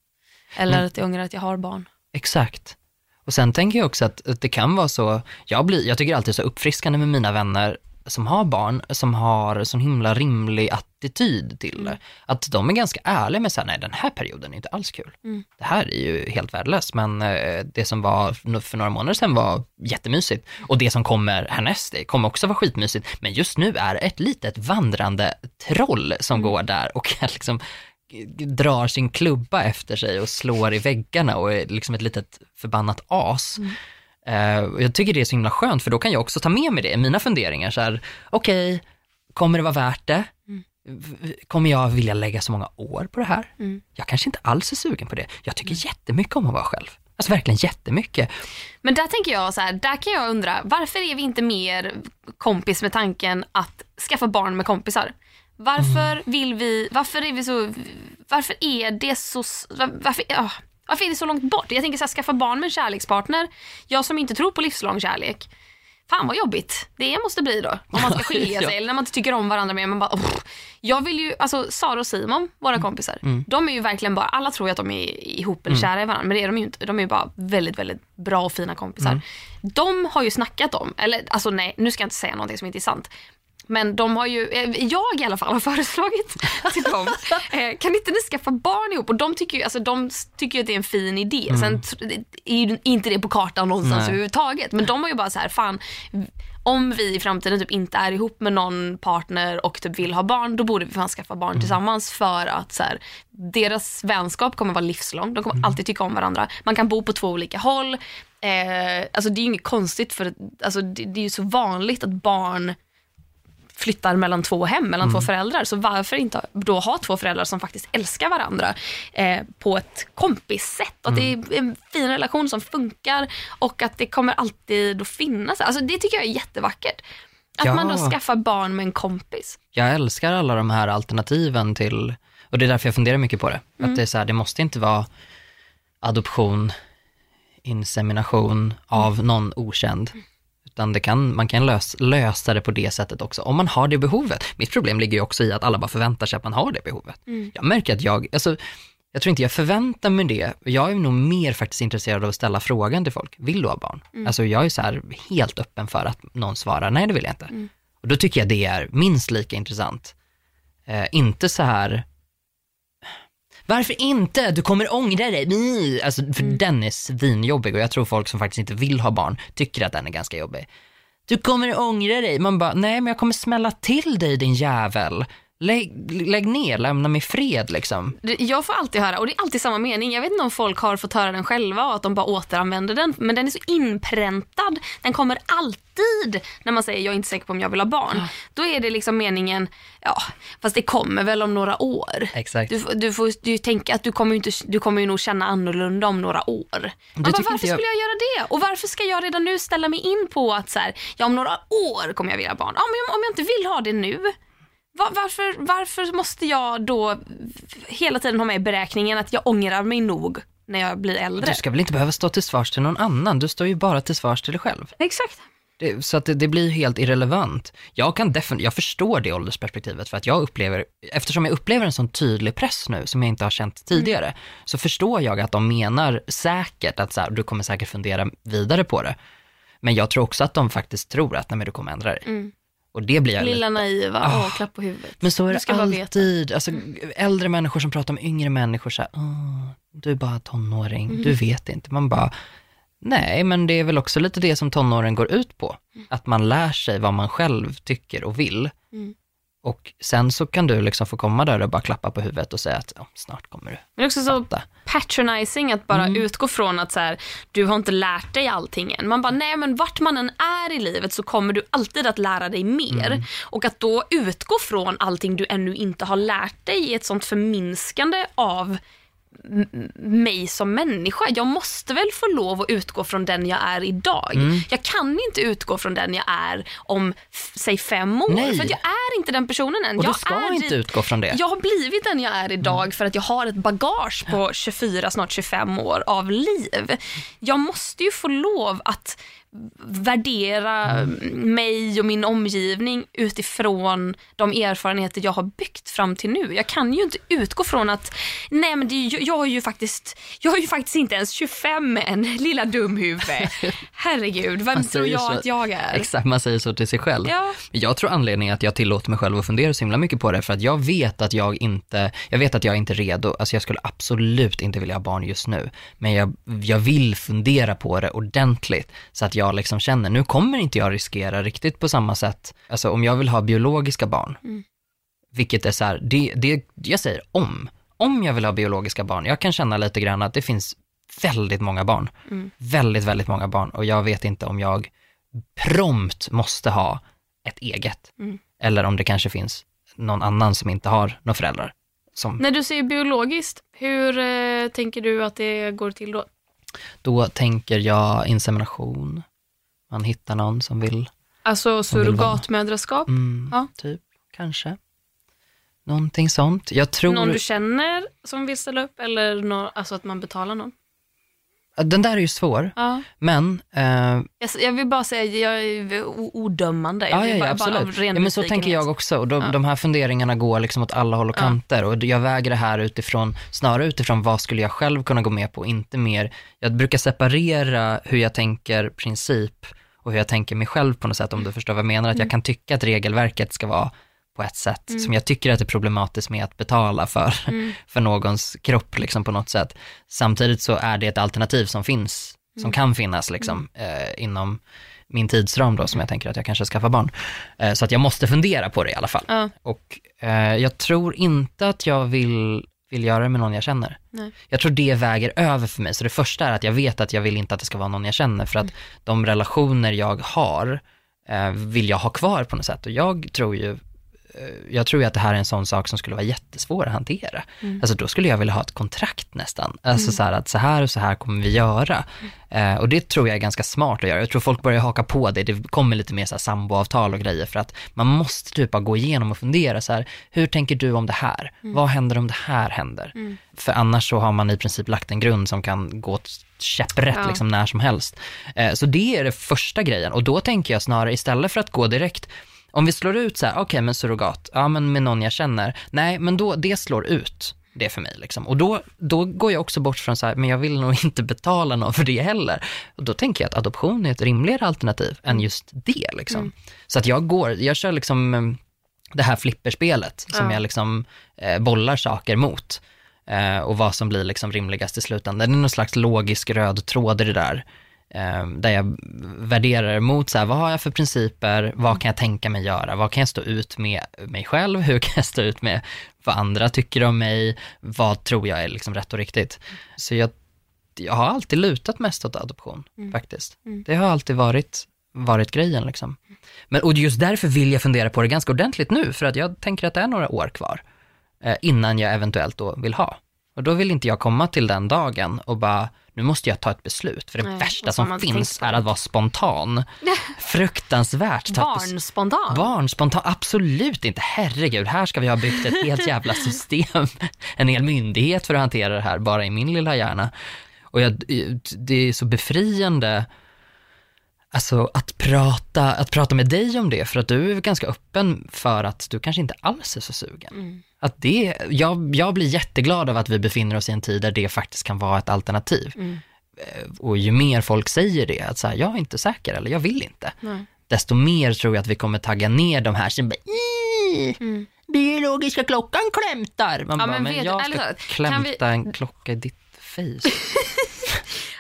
Eller att jag ångrar att jag har barn. Exakt. Och sen tänker jag också att, att det kan vara så, jag, blir, jag tycker alltid så uppfriskande med mina vänner som har barn, som har sån himla rimlig attityd till det. Att de är ganska ärliga med så här, nej den här perioden är inte alls kul. Mm. Det här är ju helt värdelöst, men eh, det som var för några månader sedan var jättemysigt. Och det som kommer härnäst, det kommer också vara skitmysigt. Men just nu är det ett litet vandrande troll som går där och (laughs) liksom drar sin klubba efter sig och slår i väggarna och är liksom ett litet förbannat as. Eh, och jag tycker det är så himla skönt för då kan jag också ta med mig det i mina funderingar. Så här, okej, kommer det vara värt det? V- Kommer jag vilja lägga så många år på det här? Mm. Jag kanske inte alls är sugen på det. Jag tycker jättemycket om att vara själv. Alltså verkligen jättemycket. Men där tänker jag så här, där kan jag undra, varför är vi inte mer kompis med tanken att skaffa barn med kompisar? Varför Mm. vill vi, varför är vi så, varför är det så, varför, ja, varför är det så långt bort? Jag tänker så här, skaffa barn med en kärlekspartner, jag som inte tror på livslång kärlek. Fan vad jobbigt det måste bli då. Om man ska (laughs) skilja Ja. sig eller när man inte tycker om varandra mer. Man bara, "Åh." jag vill ju, alltså Sara och Simon, våra kompisar, de är ju verkligen bara, alla tror ju att de är ihop eller kära i varandra, men det är de ju inte. De är ju bara väldigt, väldigt bra och fina kompisar. De har ju snackat om, eller alltså nej, nu ska jag inte säga någonting som inte är sant. Men de har ju, eh, jag i alla fall har föreslagit (laughs) till dem, eh, kan inte ni skaffa barn ihop? Och de tycker ju, alltså, de tycker att det är en fin idé. Sen tr- är ju inte det på kartan någonstans Nej. överhuvudtaget. Men de har ju bara så här, fan, om vi i framtiden typ inte är ihop med någon partner och typ vill ha barn, då borde vi fan skaffa barn tillsammans för att så här, deras vänskap kommer vara livslång. De kommer alltid tycka om varandra. Man kan bo på två olika håll. Eh, alltså det är ju inget konstigt för alltså det, det är ju så vanligt att barn flyttar mellan två hem, mellan två föräldrar. Så varför inte då ha två föräldrar som faktiskt älskar varandra eh, på ett kompissätt? Och att det är en fin relation som funkar och att det kommer alltid att finnas. Alltså det tycker jag är jättevackert. Att Ja. man då skaffar barn med en kompis. Jag älskar alla de här alternativen till, och det är därför jag funderar mycket på det. Att det är så här, det måste inte vara adoption, insemination av någon okänd. Utan det kan, man kan lös, lösa det på det sättet också, om man har det behovet. Mitt problem ligger ju också i att alla bara förväntar sig att man har det behovet. Jag märker att jag, alltså, jag tror inte jag förväntar mig det. Jag är nog mer faktiskt intresserad av att ställa frågan till folk, vill du ha barn? Alltså jag är så här helt öppen för att någon svarar, nej det vill jag inte. Och då tycker jag det är minst lika intressant. Eh, inte så här, varför inte? Du kommer ångra dig. Mm. Alltså, för den är svinjobbig och jag tror folk som faktiskt inte vill ha barn tycker att den är ganska jobbig. Du kommer ångra dig. Man bara, nej men jag kommer smälla till dig din jävel. Lägg, lägg ner, lämna mig fred liksom. Jag får alltid höra, och det är alltid samma mening. Jag vet inte om folk har fått höra den själva och att de bara återanvänder den. Men den är så inpräntad. Den kommer alltid när man säger jag är inte säker på om jag vill ha barn. Då är det liksom meningen, ja fast det kommer väl om några år. Exakt. Du, du får du tänka att du kommer, ju inte, du kommer ju nog känna annorlunda om några år. Man bara, varför jag- skulle jag göra det? Och varför ska jag redan nu ställa mig in på att så här, ja, om några år kommer jag vilja ha barn. Ja, men om jag inte vill ha det nu, va- varför, varför måste jag då hela tiden ha med i beräkningen att jag ångrar mig nog när jag blir äldre? Du ska väl inte behöva stå till svars till någon annan, du står ju bara till svars till dig själv. Exakt. Det, så att det, det blir helt irrelevant. Jag kan jag förstår det åldersperspektivet för att jag upplever, eftersom jag upplever en sån tydlig press nu som jag inte har känt tidigare, så förstår jag att de menar säkert att så här, du kommer säkert fundera vidare på det. Men jag tror också att de faktiskt tror att nej, men du kommer ändra dig. Mm. Och det blir jag lite- Lilla naiva, Ah. åh, klapp på huvudet. Men så är det alltid, alltså, äldre människor som pratar om yngre människor så här, "Åh, du är bara tonåring, Mm. du vet inte. Man bara, Nej, men det är väl också lite det som tonåren går ut på. Att man lär sig vad man själv tycker och vill. Mm. Och sen så kan du liksom få komma där och bara klappa på huvudet och säga att "Ja, snart kommer du Men också så fatta. patronizing att bara Mm. utgå från att så här, du har inte lärt dig allting än. Man bara, nej men vart man än är i livet så kommer du alltid att lära dig mer. Mm. Och att då utgå från allting du ännu inte har lärt dig är ett sånt förminskande av mig som människa. Jag måste väl få lov att utgå från den jag är idag. Mm. Jag kan inte utgå från den jag är om, säg fem år. Nej. För jag är inte den personen än. Och du jag ska är inte dit- utgå från det. jag har blivit den jag är idag för att jag har ett bagage på 24, snart 25 år av liv. Jag måste ju få lov att värdera mig och min omgivning utifrån de erfarenheter jag har byggt fram till nu. Jag kan ju inte utgå från att, nej men är jag, är ju faktiskt, jag är ju faktiskt inte ens 25 än, (laughs) lilla dumhuvud. Herregud, vem tror jag så- att jag är? Exakt, man säger så till sig själv. Ja. Jag tror anledningen att jag tillåter mig själv att fundera så himla mycket på det, för att jag vet att jag inte, jag vet att jag inte är redo, alltså jag skulle absolut inte vilja ha barn just nu, men jag, jag vill fundera på det ordentligt, så att jag liksom känner, nu kommer inte jag riskera riktigt på samma sätt, alltså om jag vill ha biologiska barn, vilket är så här, det, det, jag säger om, om jag vill ha biologiska barn, jag kan känna lite grann att det finns väldigt många barn, väldigt, väldigt många barn, och jag vet inte om jag prompt måste ha ett eget. Mm. Eller om det kanske finns någon annan som inte har några föräldrar. Som, När du säger biologiskt, hur eh, tänker du att det går till då? då tänker jag insemination. Man hittar någon som vill, Alltså surrogatmödraskap? mm, Ja. typ, kanske. Någonting sånt. Jag tror, Någon du känner som vill ställa upp eller nå, alltså att man betalar någon? den där är ju svår, Ja. men eh, Jag, jag vill bara säga, jag är odömande. Jag Ja, ja, bara, absolut. Ja, men så tänker jag också. Och de, Ja. de här funderingarna går liksom åt alla håll och kanter. Och jag väger det här utifrån, snarare utifrån vad skulle jag själv kunna gå med på, inte mer. Jag brukar separera hur jag tänker princip och hur jag tänker mig själv på något sätt, om du förstår vad jag menar. Att Mm. jag kan tycka att regelverket ska vara på ett sätt som jag tycker att det är problematiskt med att betala för, Mm. (laughs) för någons kropp liksom på något sätt. Samtidigt så är det ett alternativ som finns, Mm. som kan finnas liksom eh, inom min tidsram då som jag tänker att jag kanske skaffar barn. Eh, så att jag måste fundera på det i alla fall. Och eh, jag tror inte att jag vill, vill göra det med någon jag känner. Nej. Jag tror det väger över för mig. Så det första är att jag vet att jag vill inte att det ska vara någon jag känner, för att de relationer jag har eh, vill jag ha kvar på något sätt. Och jag tror ju jag tror ju att det här är en sån sak som skulle vara jättesvår att hantera. Alltså då skulle jag vilja ha ett kontrakt nästan. Alltså så här att så här och så här kommer vi göra. Eh, och det tror jag är ganska smart att göra. Jag tror folk börjar haka på det. Det kommer lite mer så här samboavtal och grejer för att man måste typ bara gå igenom och fundera så här, hur tänker du om det här? Vad händer om det här händer? För annars så har man i princip lagt en grund som kan gå åt käpprätt Ja. liksom när som helst. Eh, så det är det första grejen och då tänker jag snarare istället för att gå direkt om vi slår ut så här, okej men surrogat, ja men med någon jag känner, nej men då, det slår ut det för mig liksom. Och då, då går jag också bort från så här, men jag vill nog (laughs) inte betala någon för det heller. Och då tänker jag att adoption är ett rimligare alternativ än just det liksom. Så att jag går, jag kör liksom eh, det här flipperspelet som Ja. jag liksom eh, bollar saker mot. Eh, och vad som blir liksom rimligast i slutändan. Det är någon slags logisk röd tråd i det där. Eh, där jag värderar mot så här, vad har jag för principer, vad kan jag tänka mig göra, vad kan jag stå ut med mig själv, hur kan jag stå ut med vad andra tycker om mig, vad tror jag är liksom rätt och riktigt. Så jag, jag har alltid lutat mest åt adoption faktiskt. Det har alltid varit, varit grejen liksom. Men, och just därför vill jag fundera på det ganska ordentligt nu, för att jag tänker att det är några år kvar eh, innan jag eventuellt då vill ha. Och då vill inte jag komma till den dagen och bara, nu måste jag ta ett beslut, för det Nej, värsta som finns är att vara spontan. (laughs) Fruktansvärt. Ta ett bes- Barn spontant. Barn, spontan, absolut inte. Herregud, här ska vi ha byggt ett helt jävla (laughs) system, en hel myndighet för att hantera det här, bara i min lilla hjärna. Och jag, det är så befriande, alltså att prata, att prata med dig om det, för att du är ganska öppen för att du kanske inte alls är så sugen. Att det, jag, jag blir jätteglad av att vi befinner oss i en tid där det faktiskt kan vara ett alternativ. Eh, Och ju mer folk säger det, att så här, jag är inte säker eller jag vill inte, Nej. desto mer tror jag att vi kommer tagga ner de här som bara, "Ih, biologiska klockan klämtar. Man Ja, bara, men men, vet jag ska kan vi- klämta en klocka i ditt face. (laughs)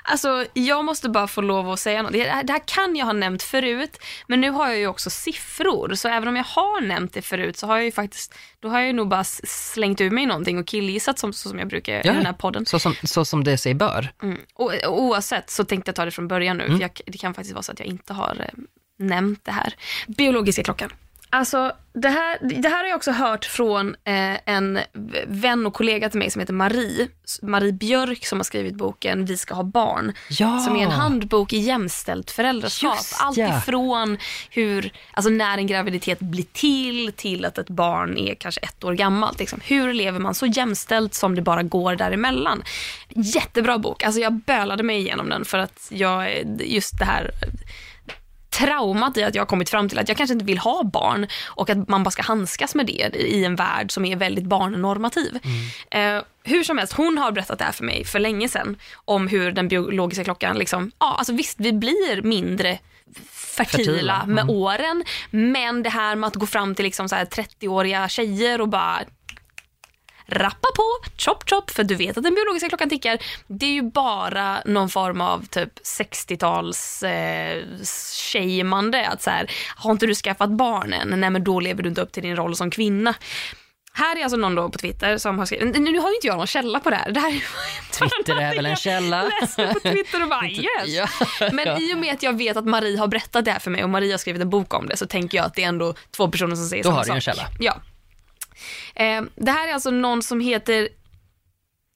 Alltså, jag måste bara få lov att säga något. Det här, det här kan jag ha nämnt förut, men nu har jag ju också siffror. Så även om jag har nämnt det förut så har jag ju faktiskt, då har jag ju nog bara slängt ur mig någonting och killgissat som, så som jag brukar i den här podden. Så som, så som det sig bör. Mm. Och, oavsett så tänkte jag ta det från början nu, Mm. för jag, det kan faktiskt vara så att jag inte har eh, nämnt det här. Biologiska klockan. Alltså, det här, det här har jag också hört från eh, en vän och kollega till mig som heter Marie. Marie Björk som har skrivit boken Vi ska ha barn. Ja. Som är en handbok i jämställt föräldraskap. Just Allt ja. ifrån hur, alltså när en graviditet blir till, till att ett barn är kanske ett år gammalt. Liksom. Hur lever man så jämställt som det bara går däremellan? Jättebra bok. Alltså jag bölade mig igenom den för att jag, just det här traumat i att jag har kommit fram till att jag kanske inte vill ha barn och att man bara ska handskas med det i en värld som är väldigt barnnormativ. Eh, hur som helst, hon har berättat det här för mig för länge sedan om hur den biologiska klockan, liksom, ja alltså visst vi blir mindre fertila, Fertila, med mm. åren, men det här med att gå fram till liksom så här 30-åriga tjejer och bara rappa på, chop chop, för du vet att den biologiska klockan tickar. Det är ju bara någon form av typ 60-tals eh, shameande. Att så här, har inte du skaffat barn än? Nej men då lever du inte upp till din roll som kvinna. Här är alltså någon då på Twitter som har skrivit, nu har ju inte jag någon källa på det här. Det här är Twitter är väl en källa? läste på Twitter och bara (laughs) yes. Ja. Men i och med att jag vet att Marie har berättat det här för mig och Marie har skrivit en bok om det så tänker jag att det är ändå två personer som säger Då samma har du en sak. källa. Ja. Eh, det här är alltså någon som heter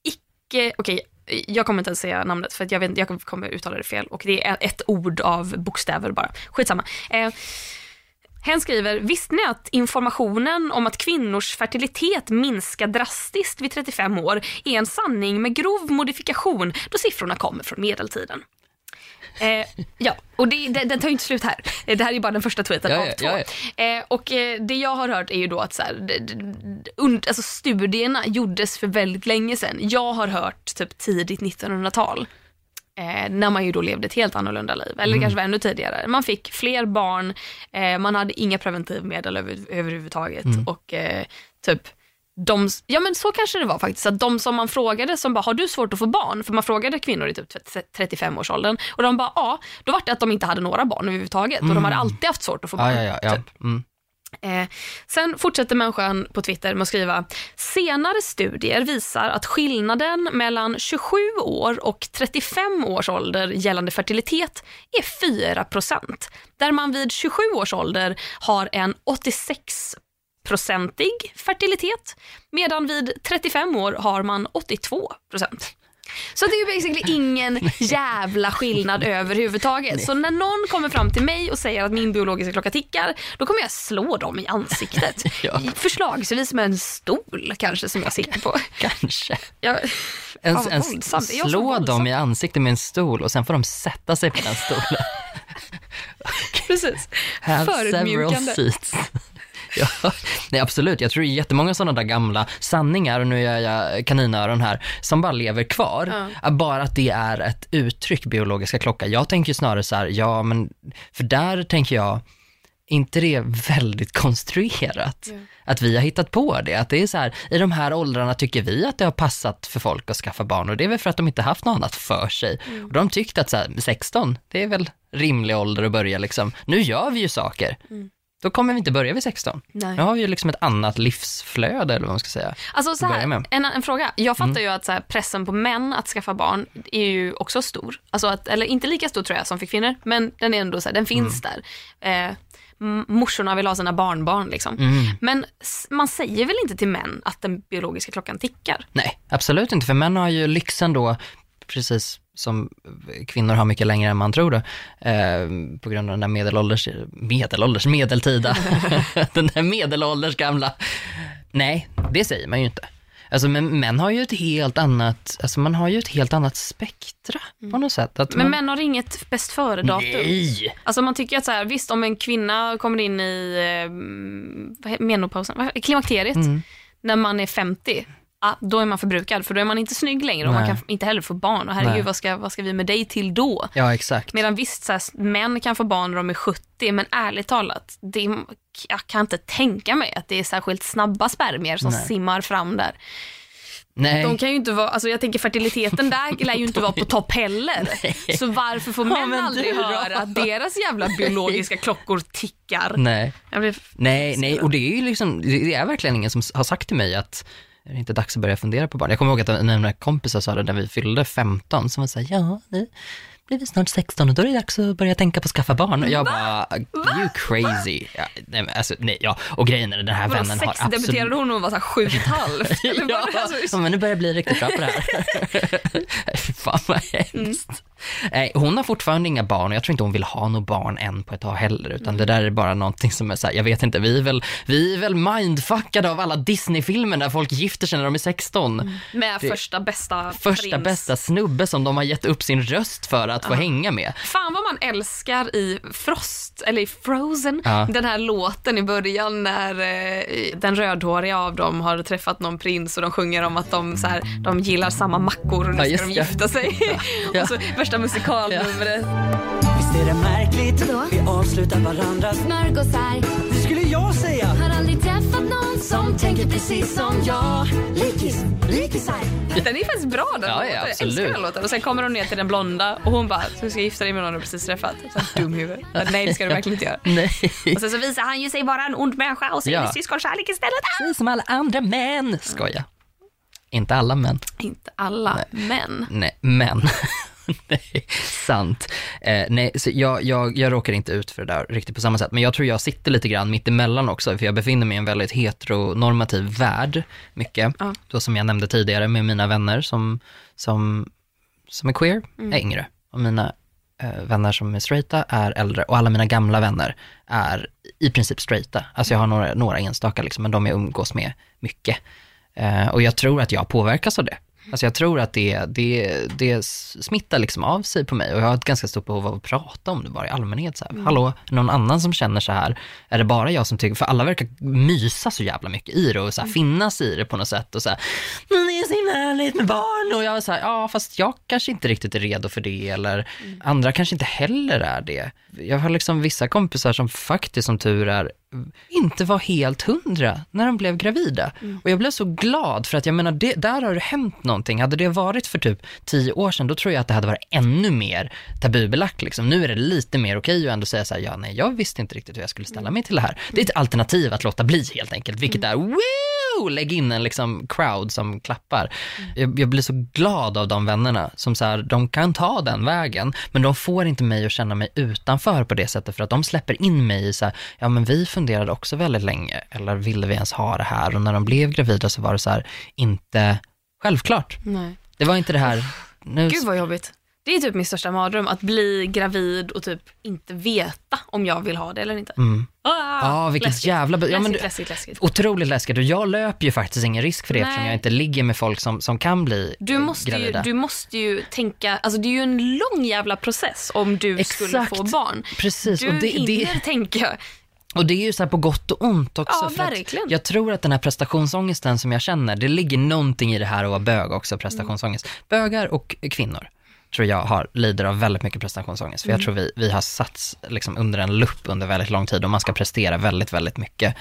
Icke, okej, jag kommer inte ens säga namnet för att jag, vet, jag kommer uttala det fel och det är ett ord av bokstäver bara. Skitsamma. Eh, Hen skriver, visste ni att informationen om att kvinnors fertilitet minskar drastiskt vid 35 år är en sanning med grov modifikation då siffrorna kommer från medeltiden? Eh, ja, och det, det, den tar ju inte slut här. Eh, Det här är ju bara den första tweeten Ja, av ja, två. ja, Eh, och eh, det jag har hört är ju då att så här, d- d- und, alltså studierna gjordes för väldigt länge sedan. Jag har hört typ tidigt 1900-tal. Eh, när man ju då levde ett helt annorlunda liv, eller Mm. kanske var ännu tidigare. Man fick fler barn, man hade inga preventivmedel över, överhuvudtaget Mm. och typ de, ja men så kanske det var faktiskt, att de som man frågade som bara, har du svårt att få barn? För man frågade kvinnor i typ 35-årsåldern och de bara, ja, då var det att de inte hade några barn överhuvudtaget och de hade alltid haft svårt att få barn. Mm. Ja, ja, typ. Mm. Eh, sen fortsätter människan på Twitter med att skriva senare studier visar att skillnaden mellan 27 år och 35 års ålder gällande fertilitet är 4% där man vid 27 års ålder har en 86 procentig fertilitet medan vid 35 år har man 82% Så det är ju basically ingen (laughs) jävla skillnad överhuvudtaget. Så när någon kommer fram till mig och säger att min biologiska klocka tickar, då kommer jag slå dem i ansiktet. (laughs) Ja. Förslagsvis med en stol kanske som jag sitter på. Kanske. Jag, En, en, slå dem i ansiktet med en stol och sen får de sätta sig på den stolen. (laughs) precis. Have several seats. (laughs) Ja, nej absolut. Jag tror det är jättemånga sådana där gamla sanningar, och nu gör jag kaninöron här, som bara lever kvar. Bara att det är ett uttryck, biologiska klocka. Jag tänker snarare så här, ja men, för där tänker jag, inte det väldigt (laughs) konstruerat? Att vi har hittat på det, att det är så här, i de här åldrarna tycker vi att det har passat för folk att skaffa barn och det är väl för att de inte haft något annat för sig. Och de tyckte att så här, 16, det är väl rimlig ålder att börja liksom. Nu gör vi ju saker. Då kommer vi inte börja vid 16. Nej. Nu har vi ju liksom ett annat livsflöde eller vad man ska säga. Alltså så här. Mm. en, en fråga. Jag fattar ju att så här, pressen på män att skaffa barn är ju också stor. Alltså att, eller inte lika stor tror jag som för kvinnor, men den är ändå så här, den finns Mm. där. Eh, morsorna vill ha sina barnbarn liksom. Mm. Men man säger väl inte till män att den biologiska klockan tickar? Nej, absolut inte, för män har ju lyxen då, precis som kvinnor har mycket längre än man tror då, eh, på grund av den där medelålders, medelålders, medeltida, (laughs) den där medelålders gamla. Nej, det säger man ju inte. Alltså men män har ju ett helt annat, alltså man har ju ett helt annat spektra på något sätt. Att Men man, män har inget bäst före-datum. Nej! Alltså man tycker att så här, visst om en kvinna kommer in i eh, menopausen, klimakteriet, Mm. när man är 50, ah, då är man förbrukad för då är man inte snygg längre och man Nej. kan inte heller få barn. Och herregud, Nej. vad ska, vad ska vi med dig till då? Ja, exakt. Medan visst, så här, män kan få barn när de är 70, men ärligt talat, det, jag kan inte tänka mig att det är särskilt snabba spermier som Nej. simmar fram där. Nej. De kan ju inte vara, alltså jag tänker fertiliteten där lär ju inte vara på topp heller. (laughs) Så varför får Ja, män men aldrig höra att deras jävla biologiska klockor tickar? Nej. Blir Nej, nej, och det är ju liksom, det är verkligen ingen som har sagt till mig att är det inte dags att börja fundera på barn? Jag kommer ihåg att en av mina kompisar sa det när vi fyllde 15, som var såhär, ja, nu blir vi snart 16 och då är det dags att börja tänka på att skaffa barn. Och jag bara, you crazy. Ja, nej, alltså, nej, ja. Och grejen är, den här vännen har absolut... debuterade hon när hon var så här sju och ett halvt? (laughs) Ja? Alltså, ja, men nu börjar jag bli riktigt bra på det här. (laughs) Fan vad hemskt. Nej, hon har fortfarande inga barn och jag tror inte hon vill ha några barn än på ett tag heller, utan det där är bara någonting som är så här, jag vet inte, vi är väl, vi är väl mindfuckade av alla Disney-filmer där folk gifter sig när de är 16. med det- första bästa Första prins. bästa snubbe som de har gett upp sin röst för att få hänga med. Fan vad man älskar i Frost, eller i Frozen, Ja. den här låten i början när eh, den rödhåriga av dem har träffat någon prins och de sjunger om att de, så här, de gillar samma mackor och nu Ja, ska de gifta sig. Ja. (laughs) och så värsta musikalnumret. Visst är det märkligt? Vadå? Vi avslutar varandras... Smörgåsar, Det skulle jag säga! har aldrig träffat någon som tänker precis som jag. Likis, likisar. Den är faktiskt bra den Ja, ja, låten. Jag absolut. älskar den låten. Och sen kommer de ner till den blonda och hon bara, så du ska gifta dig med någon du precis träffat. Så här, dum huvud. Nej det ska du verkligen inte göra. (laughs) Nej. Och sen så visar han ju sig vara en ond människa och så är Ja. det syskonkärlek istället. Precis som alla andra män. Skoja. Inte alla män. Inte alla, men. Nej, men. (laughs) (laughs) nej, sant. Eh, nej, så jag, jag, jag råkar inte ut för det där riktigt på samma sätt, men jag tror jag sitter lite grann mitt emellan också, för jag befinner mig i en väldigt heteronormativ värld, mycket. Ja. Då som jag nämnde tidigare med mina vänner som, som, som är queer, är yngre. Och mina eh, vänner som är straighta är äldre och alla mina gamla vänner är i princip straighta. Alltså jag har några, några enstaka liksom, men de jag umgås med mycket. Eh, och jag tror att jag påverkas av det. Alltså jag tror att det, det, det smittar liksom av sig på mig och jag har ett ganska stort behov av att prata om det bara i allmänhet. Så här. Hallå, någon annan som känner så här? Är det bara jag som tycker, för alla verkar mysa så jävla mycket i det och så här, finnas i det på något sätt och så här, det är så himla härligt med barn och jag är så här, ja fast jag kanske inte riktigt är redo för det eller andra kanske inte heller är det. Jag har liksom vissa kompisar som faktiskt som tur är inte var helt hundra när de blev gravida. Och jag blev så glad för att jag menar, det, där har det hänt någonting. Hade det varit för typ tio år sedan, då tror jag att det hade varit ännu mer tabubelagt. Liksom. Nu är det lite mer okej att ändå säga så här, ja nej, jag visste inte riktigt hur jag skulle ställa mig till det här. Det är ett alternativ att låta bli helt enkelt, vilket är Lägg in en liksom crowd som klappar. Jag, jag blir så glad av de vännerna som så här, de kan ta den vägen, men de får inte mig att känna mig utanför på det sättet för att de släpper in mig i så här, ja men vi funderade också väldigt länge, eller ville vi ens ha det här? Och när de blev gravida så var det så här, inte självklart. Nej. Det var inte det här, nu, Gud vad jobbigt. Det är typ min största mardröm, att bli gravid och typ inte veta om jag vill ha det eller inte. mm. Ah, Ja, vilket läskigt. jävla... Ja, Läskigt, men, läskigt, läskigt. otroligt läskigt och jag löper ju faktiskt ingen risk för det eftersom Nej. jag inte ligger med folk som, som kan bli Du eh, måste, ju, gravida. du måste ju tänka, alltså det är ju en lång jävla process om du skulle Exakt. få barn. Precis, Du och det, hinner det, tänka, Och det är ju så på gott och ont också. Ja, verkligen. Jag tror att den här prestationsångesten som jag känner, det ligger någonting i det här att vara bög också, prestationsångest. Bögar och kvinnor tror jag har, lider av väldigt mycket prestationsångest. För Mm. jag tror vi, vi har satts liksom under en lupp under väldigt lång tid och man ska prestera väldigt, väldigt mycket.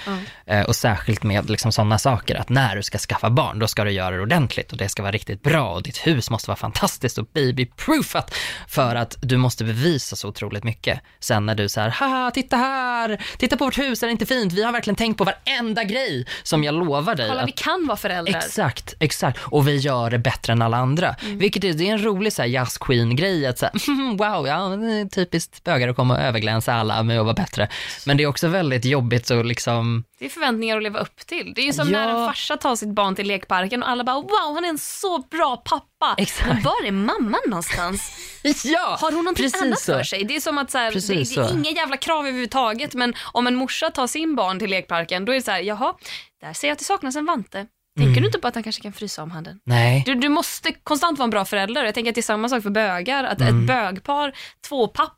Eh, och särskilt med liksom sådana saker, att när du ska skaffa barn, då ska du göra det ordentligt och det ska vara riktigt bra och ditt hus måste vara fantastiskt och baby-proofat för att du måste bevisa så otroligt mycket. Sen när du så här, haha, titta här, titta på vårt hus, är det inte fint? Vi har verkligen tänkt på varenda grej som jag lovar dig. kolla att vi kan vara föräldrar. Exakt, exakt. Och vi gör det bättre än alla andra. Mm. Vilket är, det är en rolig så här, queen-grej att säga, (laughs) wow, ja, typiskt bögar att komma och överglänsa alla med att vara bättre. Men det är också väldigt jobbigt att liksom, Det är förväntningar att leva upp till. Det är ju som Ja. när en farsa tar sitt barn till lekparken och alla bara wow han är en så bra pappa. Exakt. Men var är mamman någonstans? (laughs) ja, Har hon någonting annat så. för sig? Det är som att så här, det, det är så. inga jävla krav överhuvudtaget men om en morsa tar sin barn till lekparken då är det så här, jaha, där ser jag att det saknas en vante. Tänker Mm. du inte på att han kanske kan frysa om handen? Nej, Du, du måste konstant vara en bra förälder. Jag tänker att det är samma sak för bögar. Att Mm. ett bögpar, två pappor.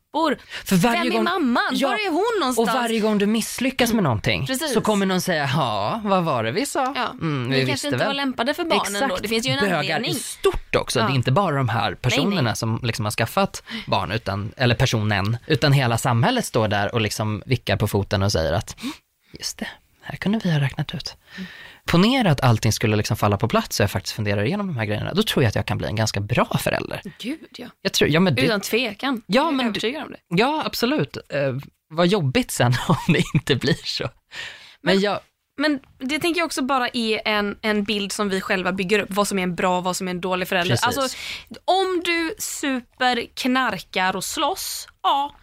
för varje Vem är gång, mamman? Ja, Var är hon någonstans? och varje gång du misslyckas med någonting Precis. så kommer någon säga, ja, vad var det vi sa? Ja, Mm, ni vi kanske inte väl. var lämpade för barnen då. Det finns ju en Bögar anledning. är stort också. Ja. Det är inte bara de här personerna nej. som liksom har skaffat barn, utan, eller personen, utan hela samhället står där och liksom vickar på foten och säger att "Mm, just det, här kunde vi ha räknat ut. Ponera att allting skulle liksom falla på plats och jag faktiskt funderar igenom de här grejerna, då tror jag att jag kan bli en ganska bra förälder. Gud ja. Jag tror, ja, men det, Utan tvekan. Ja, Jag är men- övertygad om det. ja absolut. Eh, vad jobbigt sen (laughs) om det inte blir så. Men, jag, Men det tänker jag också bara är en, en bild som vi själva bygger upp, vad som är en bra och vad som är en dålig förälder. Precis. Alltså, om du super, knarkar och slåss, ja.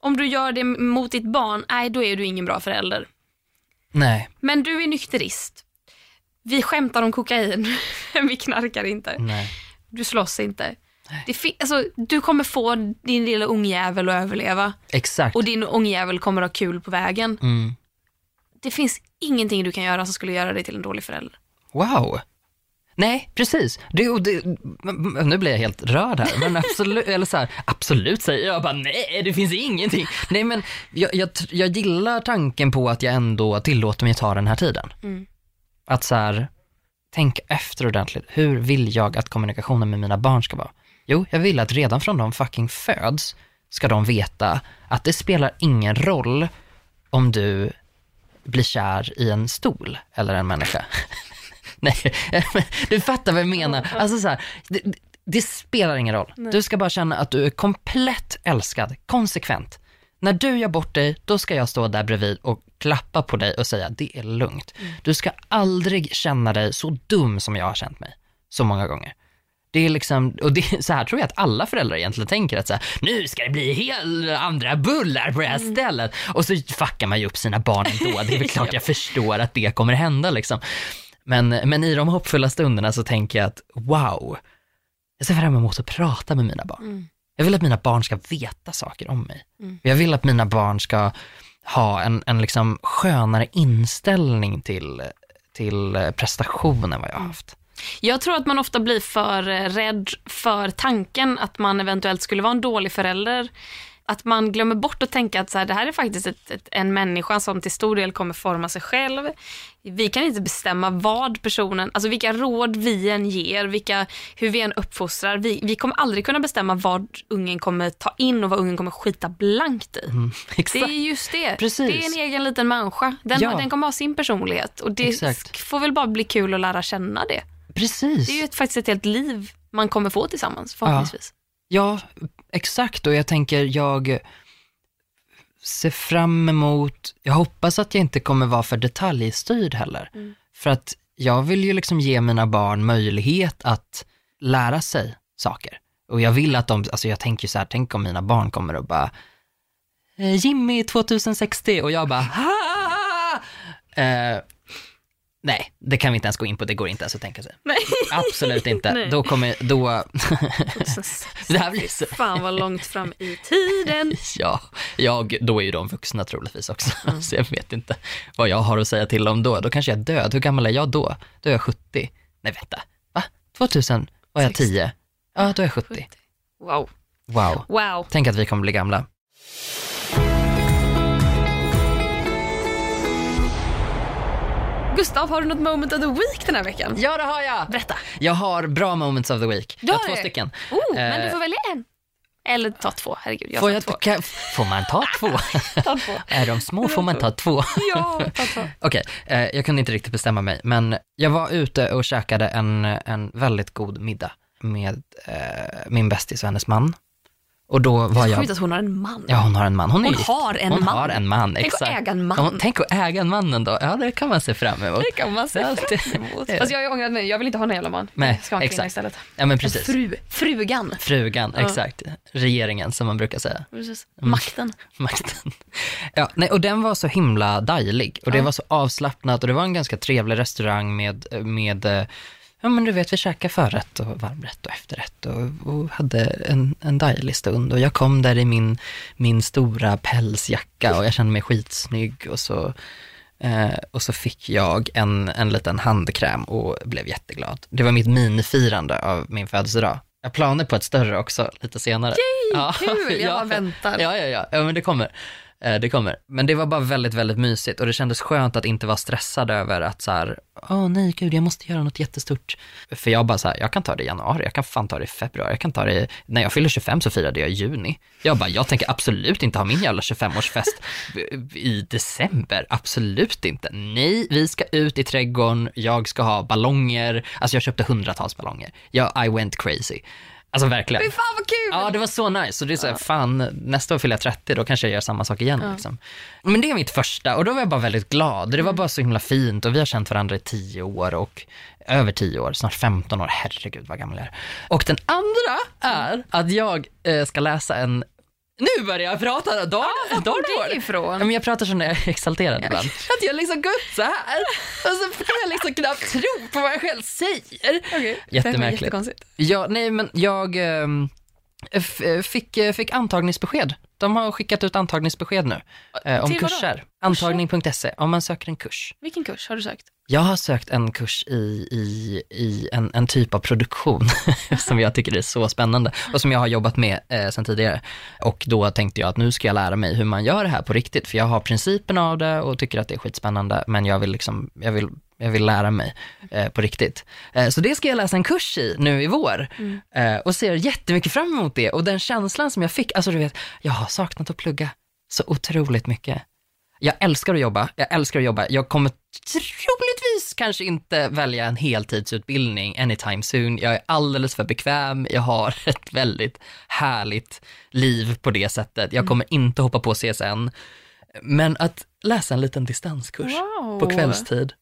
Om du gör det mot ditt barn, nej då är du ingen bra förälder. nej, Men du är nykterist. Vi skämtar om kokain, (laughs) vi knarkar inte. nej. Du slåss inte. Alltså, du kommer få din lilla ungjävel att överleva Exakt. och din ungjävel kommer ha kul på vägen. Mm. Det finns ingenting du kan göra som skulle göra dig till en dålig förälder. Wow. Nej, precis. Det, det, nu blir jag helt rörd här, men absolut, (laughs) eller så här, absolut säger jag bara nej, det finns ingenting. Nej, men jag, jag, jag gillar tanken på att jag ändå tillåter mig ta den här tiden. Mm. Att så här, tänk efter ordentligt. Hur vill jag att kommunikationen med mina barn ska vara? Jo, jag vill att redan från de fucking föds ska de veta att det spelar ingen roll om du blir kär i en stol eller en människa. (laughs) Nej, (laughs) du fattar vad jag menar. Alltså så här, det, det spelar ingen roll. Du ska bara känna att du är komplett älskad, konsekvent. När du gör bort dig, då ska jag stå där bredvid och klappa på dig och säga det är lugnt. Du ska aldrig känna dig så dum som jag har känt mig så många gånger. Det är liksom, och det, så här tror jag att alla föräldrar egentligen tänker att så här, nu ska det bli helt andra bullar på det här stället. Och så fuckar man ju upp sina barn ändå. Det är väl (laughs) klart jag förstår att det kommer hända liksom. Men, men i de hoppfulla stunderna så tänker jag att wow, jag ser fram emot att prata med mina barn. Jag vill att mina barn ska veta saker om mig. Jag vill att mina barn ska ha en, en liksom skönare inställning till, till prestationen vad jag har haft. Jag tror att man ofta blir för eh, rädd för tanken att man eventuellt skulle vara en dålig förälder. Att man glömmer bort att tänka att så här, det här är faktiskt ett, ett, en människa som till stor del kommer forma sig själv. Vi kan inte bestämma vad personen, alltså vilka råd vi än ger, vilka, hur vi än uppfostrar. Vi, vi kommer aldrig kunna bestämma vad ungen kommer ta in och vad ungen kommer skita blankt i. (laughs) Det Mm, Exakt. är just det. Precis. Det är en egen liten människa. Den, Ja. den kommer ha sin personlighet och det Exakt. får väl bara bli kul att lära känna det. Precis. Det är ju ett, faktiskt ett helt liv man kommer få tillsammans förhoppningsvis. Ja, exakt. Och jag tänker, jag ser fram emot, jag hoppas att jag inte kommer vara för detaljstyrd heller. För att jag vill ju liksom ge mina barn möjlighet att lära sig saker. Och jag vill att de, alltså jag tänker så här, tänk om mina barn kommer och bara, "Eh, Jimmy 2060 och jag bara! Eh, nej, det kan vi inte ens gå in på, det går inte ens att tänka sig. Nej. Absolut inte. (laughs) Nej. Då kommer, då, (laughs) det här blir så, Fan vad långt fram i tiden. (laughs) Ja, jag, då är ju de vuxna troligtvis också, så jag vet inte vad jag har att säga till om då. Då kanske jag är död. Hur gammal är jag då? Då är jag 70. Nej, vänta. Va? 2000? Var jag 60. 10? Ja, då är jag 70. Wow. Wow. Wow. Tänk att vi kommer bli gamla. Gustav, har du något moment of the week den här veckan? Ja, det har jag! Berätta. Jag har bra moments of the week. Du jag har två det? stycken. Oh, men Eh, du får välja en. Eller ta två, herregud. Jag Får, jag, två. kan, får man ta två? (laughs) Ta två. är de små får man ta två. (laughs) Ja, ta två. Okej, eh, jag kunde inte riktigt bestämma mig, men jag var ute och käkade en, en väldigt god middag med eh, min bästis och hennes man. Och då var jag... Sjukt att hon har en man. Ja, hon har en man. Hon, Hon har en hon man. har en man, Tänk att äga en man. Ja, tänk att äga en mannen då. Ja, det kan man se fram emot. Det kan man se fram emot. Fast jag har ångrat mig. Jag vill inte ha någon jävla man. Nej, jag ska ha en kvinna exakt. istället. Ja, men En precis. fru. Frugan. Frugan, Ja. exakt. Regeringen, som man brukar säga. Precis. Mm. Makten. (laughs) Makten. Ja, nej, och den var så himla dejlig och det Ja. var så avslappnat och det var en ganska trevlig restaurang med, med eh, ja men du vet vi käkade förrätt och varmrätt och efterrätt och, och hade en, en dejlig stund och jag kom där i min, min stora pälsjacka och jag kände mig skitsnygg och så, eh, och så fick jag en, en liten handkräm och blev jätteglad. Det var mitt minifirande av min födelsedag. Jag har planer på ett större också lite senare. Yay, kul! Jag (laughs) bara väntar. Ja, ja, ja, ja, men det kommer. Eh, det kommer. Men det var bara väldigt, väldigt mysigt och det kändes skönt att inte vara stressad över att så här, åh nej gud, jag måste göra något jättestort. För jag bara så här, jag kan ta det i januari, jag kan fan ta det i februari, jag kan ta det i, när jag fyller 25 så firade jag i juni. Jag bara, jag tänker absolut inte ha min jävla 25-årsfest (laughs) i december, absolut inte. Nej, vi ska ut i trädgården, jag ska ha ballonger, alltså jag köpte hundratals ballonger. Jag, I went crazy. Alltså verkligen. Fy fan vad kul! Ja, det var så nice. Så det är så här, fan, nästa år fyller jag 30, då kanske jag gör samma sak igen. Liksom. Men det är mitt första och då var jag bara väldigt glad. Det var bara så himla fint och vi har känt varandra i 10 år och över 10 år, snart 15 år. Herregud vad gammal jag är. Och den andra är att jag eh, ska läsa en nu börjar jag prata, dag, Var dag, kom det ifrån? Ja, men jag pratar så när jag är exalterad ibland. Att jag liksom går upp så här och så får jag liksom knappt tro på vad jag själv säger. Okej, Jättemärkligt. Ja, nej men jag eh, fick, eh, fick antagningsbesked. De har skickat ut antagningsbesked nu eh, om Till kurser. Antagning.se, om man söker en kurs. Vilken kurs har du sökt? Jag har sökt en kurs i, i, i en, en typ av produktion (laughs) som jag tycker är så spännande och som jag har jobbat med eh, sedan tidigare. Och då tänkte jag att nu ska jag lära mig hur man gör det här på riktigt, för jag har principen av det och tycker att det är skitspännande, men jag vill liksom, jag vill jag vill lära mig eh, på riktigt. Eh, så det ska jag läsa en kurs i nu i vår eh, och ser jättemycket fram emot det. Och den känslan som jag fick, alltså du vet, jag har saknat att plugga så otroligt mycket. Jag älskar att jobba, jag älskar att jobba. Jag kommer troligtvis kanske inte välja en heltidsutbildning anytime soon. Jag är alldeles för bekväm, jag har (laughs) ett väldigt härligt liv på det sättet. Jag kommer inte hoppa på CSN. Men att läsa en liten distanskurs Wow. på kvällstid.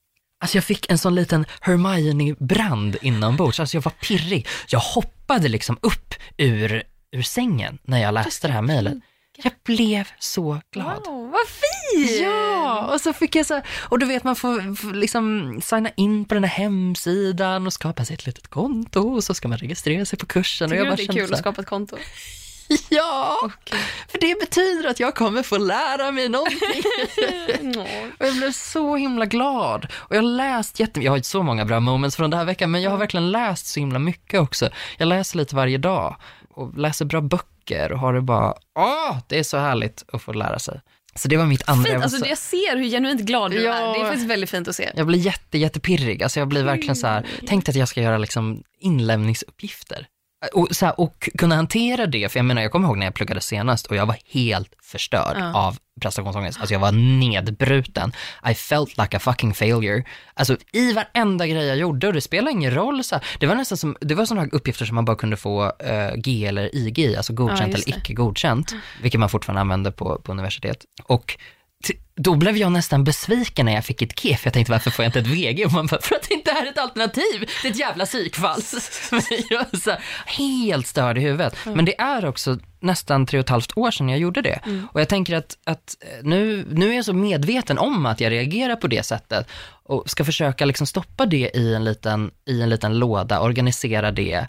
Alltså jag fick en sån liten Hermione-brand inombords, alltså jag var pirrig. Jag hoppade liksom upp ur, ur sängen när jag läste det här mejlet. Jag blev så glad. Wow, vad fint! Ja, och så fick jag så och du vet man får liksom signa in på den här hemsidan och skapa sig ett litet konto och så ska man registrera sig på kursen. Tycker och du jag att det är kul att skapa ett konto? (laughs) Ja, Okej. för det betyder att jag kommer få lära mig någonting. (laughs) Och jag blev så himla glad. Och jag har läst jättemycket, jag har så många bra moments från den här veckan, men jag har verkligen läst så himla mycket också. Jag läser lite varje dag och läser bra böcker och har det bara, åh, det är så härligt att få lära sig. Så det var mitt andra. Fint, alltså så- jag ser hur genuint glad du Ja. är. Det är faktiskt väldigt fint att se. jag blir jätte, jättepirrig. Alltså jag blir verkligen så här, tänk att jag ska göra liksom inlämningsuppgifter. Och, så här, och kunna hantera det, för jag menar jag kommer ihåg när jag pluggade senast och jag var helt förstörd Ja. av prestationsångest. Alltså jag var nedbruten. I felt like a fucking failure. Alltså i varenda grej jag gjorde och det spelar ingen roll. Så här. Det var nästan som, det var sådana uppgifter som man bara kunde få eh, G eller IG alltså godkänt just eller icke godkänt, vilket man fortfarande använder på, på universitet. Och då blev jag nästan besviken när jag fick ett för jag tänkte varför får jag inte ett VG? Och man bara, för att det inte är ett alternativ, det är ett jävla psykfall. (laughs) Helt störd i huvudet. Men det är också nästan tre och ett halvt år sedan jag gjorde det. Och jag tänker att, att eh, nu, nu är jag så medveten om att jag reagerar på det sättet och ska försöka liksom stoppa det i en liten, i en liten låda, organisera det,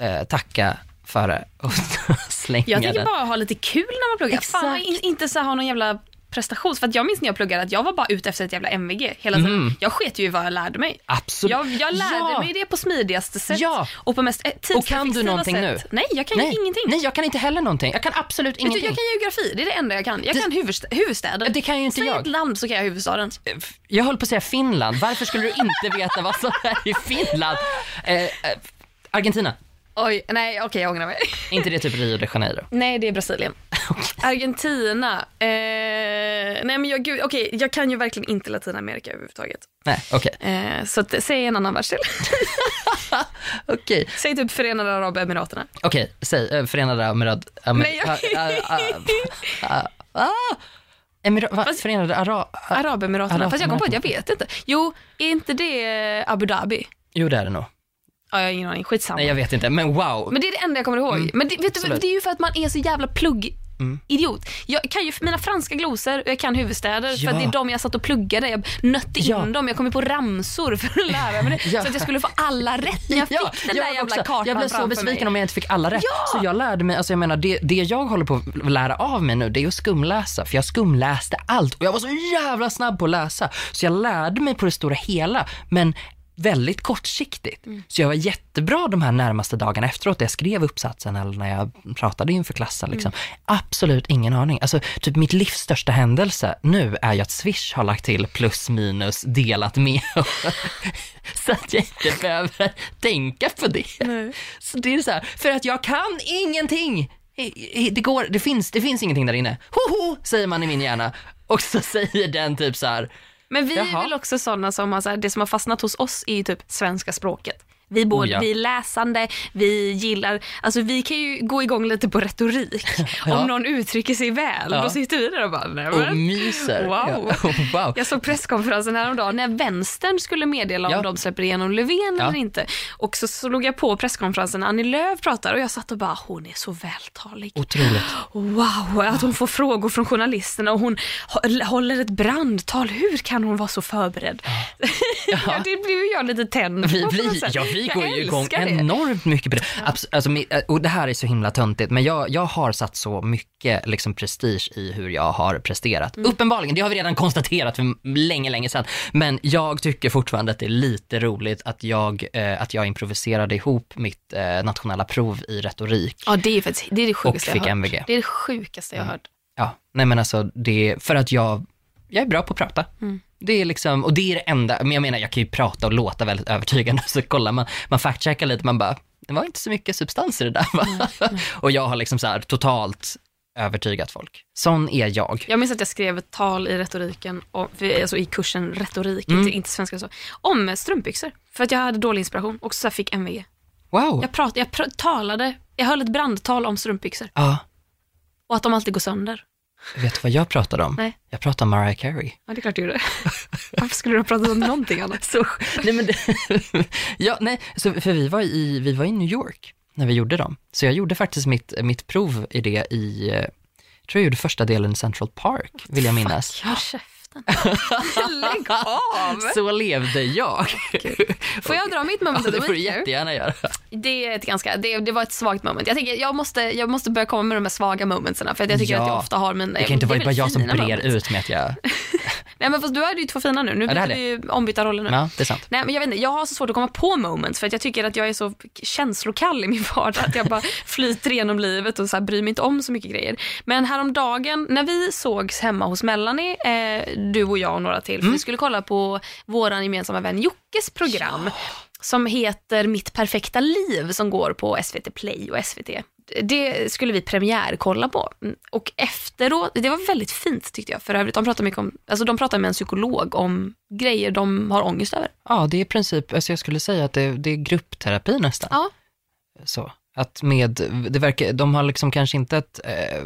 eh, tacka för det och (laughs) slänga Jag tänker bara ha lite kul när man pluggar. Fan, Exakt. in, inte så ha någon jävla prestation. För att jag minns när jag pluggade att jag var bara ute efter ett jävla MVG hela tiden. Mm. Jag sket ju i vad jag lärde mig. Absolut. Jag, jag lärde Ja. mig det på smidigaste sätt Ja. och på mest eh, Och kan du tidseffektiva någonting sätt. nu? Nej, jag kan Nej, ju ingenting. nej, jag kan inte heller någonting. Jag kan absolut Vet du, ingenting. jag kan geografi, det är det enda jag kan. Jag kan huvudst- huvudstäder. Det kan ju inte Säg jag. ett land så kan jag huvudstaden. Jag höll på att säga Finland. Varför skulle du inte veta vad som är i Finland? Eh, eh, Argentina. Oj, nej okej jag ångrar mig. Inte det typ Rio de Janeiro? (laughs) Nej, det är Brasilien. Argentina. Eh, nej men jag, gud, okej, jag kan ju verkligen inte Latinamerika överhuvudtaget. Nej, okej. Eh, så att, säg en annan världsdel. (laughs) Okej, säg typ Förenade Arabemiraterna. okej. Säg eh, Förenade. Amer- Nej, jag- ah, ah, ah. Emira- va? Fast- Förenade Ara... Arabemiraterna. Fast jag kom på att jag vet inte. Jo, är inte det Abu Dhabi? Jo, det är det nog. Ja, jag har ingen aning. Skitsamma. Nej, jag vet inte. Men wow. Men det är det enda jag kommer ihåg. Men det, vet du, absolut. det är ju för att man är så jävla plugg Idiot. Jag kan ju mina franska glosor och jag kan huvudstäder för Ja. att det är de jag satt och pluggade. Jag nötte in Ja. dem, jag kom ju på ramsor för att lära mig det. Ja. Så att jag skulle få alla rätt när jag fick den där jag jävla kartan Jag blev så framför besviken mig. om jag inte fick alla rätt. Ja! Så jag lärde mig, alltså jag menar det, det jag håller på att lära av mig nu det är att skumläsa. För jag skumläste allt och jag var så jävla snabb på att läsa. Så jag lärde mig på det stora hela. Men väldigt kortsiktigt. Mm. Så jag var jättebra de här närmaste dagarna efteråt, jag skrev uppsatsen eller när jag pratade inför klassen. Liksom. Mm. Absolut ingen aning. Alltså, typ mitt livs största händelse nu är ju att Swish har lagt till plus minus delat med. (laughs) så att jag inte behöver tänka på det. Så det är så här, för att jag kan ingenting. Det, går, det, finns, det finns ingenting där inne. Hoho, säger man i min hjärna. Och så säger den typ så här, Men vi är Jaha. väl också sådana som har, så här, det som har fastnat hos oss är ju typ svenska språket. Vi, både, Oh ja. vi är läsande, vi gillar, alltså vi kan ju gå igång lite på retorik. (laughs) Ja. Om någon uttrycker sig väl, Ja. då sitter vi där och bara, nej och myser. Wow. Ja, (laughs) wow. Jag såg presskonferensen häromdagen när vänstern skulle meddela om de släpper igenom Löfven eller inte. Och så slog jag på presskonferensen när Annie Lööf pratar och jag satt och bara, hon är så vältalig. Otroligt. (gasps) Wow, att hon får frågor från journalisterna och hon hå- håller ett brandtal. Hur kan hon vara så förberedd? Ja. (laughs) det ju jag lite tänd Vi, på vi, sätt. ja, vi Jag går ju igång det. enormt mycket på det. Abs- alltså, mi- och det här är så himla töntigt, men jag, jag har satt så mycket liksom, prestige i hur jag har presterat. Mm. Uppenbarligen, det har vi redan konstaterat för länge, länge sedan. Men jag tycker fortfarande att det är lite roligt att jag, eh, att jag improviserade ihop mitt eh, nationella prov i retorik. Ja, det är, faktiskt, det är det sjukaste jag har MVG. hört. Det är det sjukaste jag har hört. Ja, nej men alltså det, för att jag, jag är bra på att prata. Mm. Det är liksom, och det är det enda, men jag menar jag kan ju prata och låta väldigt övertygande, (laughs) så kollar man, man fact-checkar lite, man bara, det var inte så mycket substans i det där va? (laughs) och jag har liksom så här totalt övertygat folk. Sån är jag. Jag minns att jag skrev ett tal i retoriken, och, alltså i kursen retorik, Mm. inte, inte svenska så, om strumpbyxor. För att jag hade dålig inspiration och så fick MVG. Wow. Jag, prat, jag pr- talade, jag höll ett brandtal om strumpbyxor Ja, och att de alltid går sönder. Vet du vad jag pratade om? Nej. Jag pratade om Mariah Carey. Ja, det är klart du gjorde. (laughs) Varför skulle du ha pratat om någonting annat? (laughs) Så, nej men det, (laughs) ja, nej, så, för vi var, i, vi var i New York när vi gjorde dem. Så jag gjorde faktiskt mitt, mitt prov i det i, eh, jag tror jag gjorde första delen i Central Park, vill jag minnas. Fuck, käften. (laughs) Lägg av! Så levde jag. Får jag dra mitt moment Ja, det får du jättegärna göra. Det, är ett ganska, det, det var ett svagt moment. Jag, tänker, jag, måste, jag måste börja komma med de här svaga momentsen för jag tycker Ja. att jag ofta har mina... Det kan inte vara bara jag som brer ut med att jag, (laughs) Nej men fast du hade ju två fina nu. Nu Ja, vi ju ombytta roller nu. ja det är sant. Nej men jag vet inte, jag har så svårt att komma på moments för att jag tycker att jag är så känslokall i min vardag att jag bara (laughs) flyter genom livet och så här bryr mig inte om så mycket grejer. Men häromdagen när vi sågs hemma hos Melanie, eh, du och jag och några till, för Mm. vi skulle kolla på våran gemensamma vän Jockes program som heter Mitt perfekta liv som går på SVT Play och SVT. Det skulle vi premiärkolla på. Och efteråt, det var väldigt fint tyckte jag för övrigt. De pratar mycket om, alltså de pratar med en psykolog om grejer de har ångest över. Ja, det är i princip, alltså jag skulle säga att det, det är gruppterapi nästan. Ja. Så, att med, det verkar, de har liksom kanske inte ett, eh,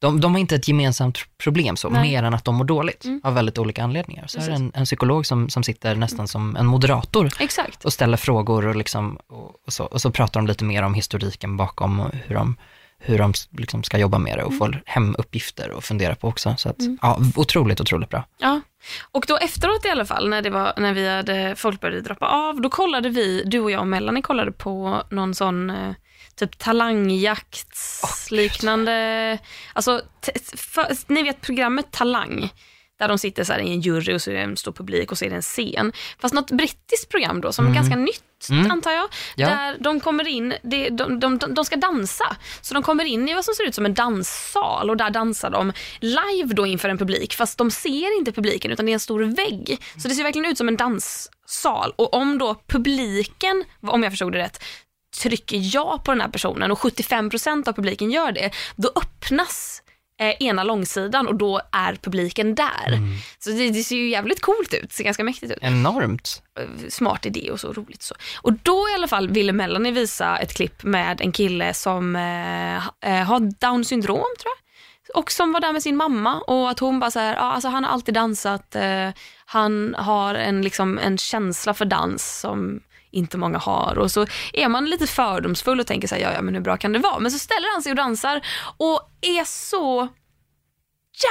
de, de har inte ett gemensamt problem så, Nej. mer än att de mår dåligt Mm. av väldigt olika anledningar. Så är det Precis. en, en psykolog som, som sitter nästan som en moderator Exakt. och ställer frågor och, liksom, och, och, så, och så pratar de lite mer om historiken bakom och hur de, hur de liksom ska jobba med det och få hem uppgifter och fundera på också. Så att, ja, otroligt, otroligt bra. Ja. Och då efteråt i alla fall, när, det var, när vi hade, folk började droppa av, då kollade vi, du och jag och Melanie kollade på någon sån typ talangjakts liknande, alltså för, ni vet programmet Talang, där de sitter så i en jury och så är det en stor publik och så är det en scen. Fast något brittiskt program då som är ganska nytt Mm. antar jag. Ja. Där de kommer in, de, de, de, de ska dansa. Så de kommer in i vad som ser ut som en danssal och där dansar de live då inför en publik. Fast de ser inte publiken utan det är en stor vägg. Så det ser verkligen ut som en danssal. Och om då publiken, om jag förstod det rätt, trycker ja på den här personen och 75% av publiken gör det, då öppnas eh, ena långsidan och då är publiken där. Så det, det ser ju jävligt coolt ut, ser ganska mäktigt ut Enormt. eh, smart idé och så roligt så. Och då i alla fall ville Melanie visa ett klipp med en kille som eh, eh, har down syndrom tror jag. Och som var där med sin mamma och att hon bara så här, ja, alltså han har alltid dansat, eh, han har en, liksom, en känsla för dans som inte många har och så är man lite fördomsfull och tänker så här, ja, ja men hur bra kan det vara? Men så ställer han sig och dansar och är så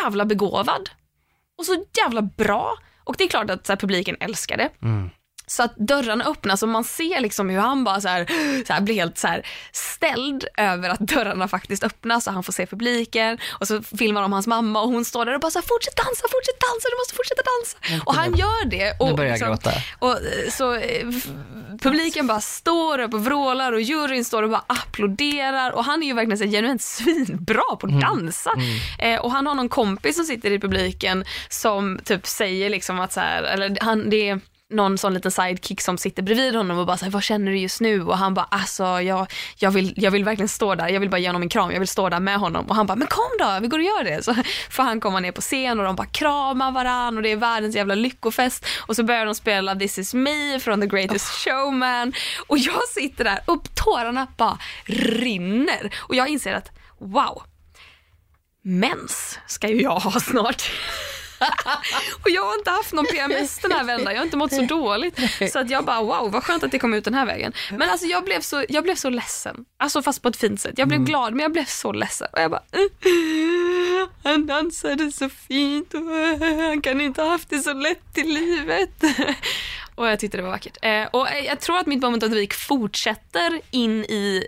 jävla begåvad och så jävla bra. Och det är klart att så här, publiken älskar det. Mm. Så att dörrarna öppnas och man ser liksom hur han bara så här, så här blir helt så här ställd över att dörrarna faktiskt öppnas och han får se publiken och så filmar de hans mamma och hon står där och bara så här, fortsätt dansa, fortsätt dansa, du måste fortsätta dansa. Och han gör det. Och Nu börjar jag gråta. Och eh, så eh, publiken bara står upp och vrålar och juryn står och bara applåderar och han är ju verkligen så här genuint svinbra på att dansa. Eh, och han har någon kompis som sitter i publiken som typ säger liksom att så här, eller han, det är någon sån liten sidekick som sitter bredvid honom och bara säger vad känner du just nu? Och han bara alltså jag, jag, vill, jag vill verkligen stå där, jag vill bara ge honom en kram, jag vill stå där med honom. Och han bara men kom då, vi går och gör det. Så får han komma ner på scen och de bara kramar varann och det är världens jävla lyckofest. Och så börjar de spela This is me från The Greatest Showman. Och jag sitter där och tårarna bara rinner. Och jag inser att wow, mens ska ju jag ha snart. (laughs) (laughs) och jag har inte haft någon PMS den här vändan, jag har inte mått så dåligt. Så att jag bara wow, vad skönt att det kom ut den här vägen. Men alltså jag blev så, jag blev så ledsen. Alltså fast på ett fint sätt. Jag blev glad men jag blev så ledsen. Och jag bara "Uh, han dansade så fint och uh, han kan inte ha haft det så lätt i livet. Och jag tyckte det var vackert. Eh, och jag tror att mitt moment of the week fortsätter in i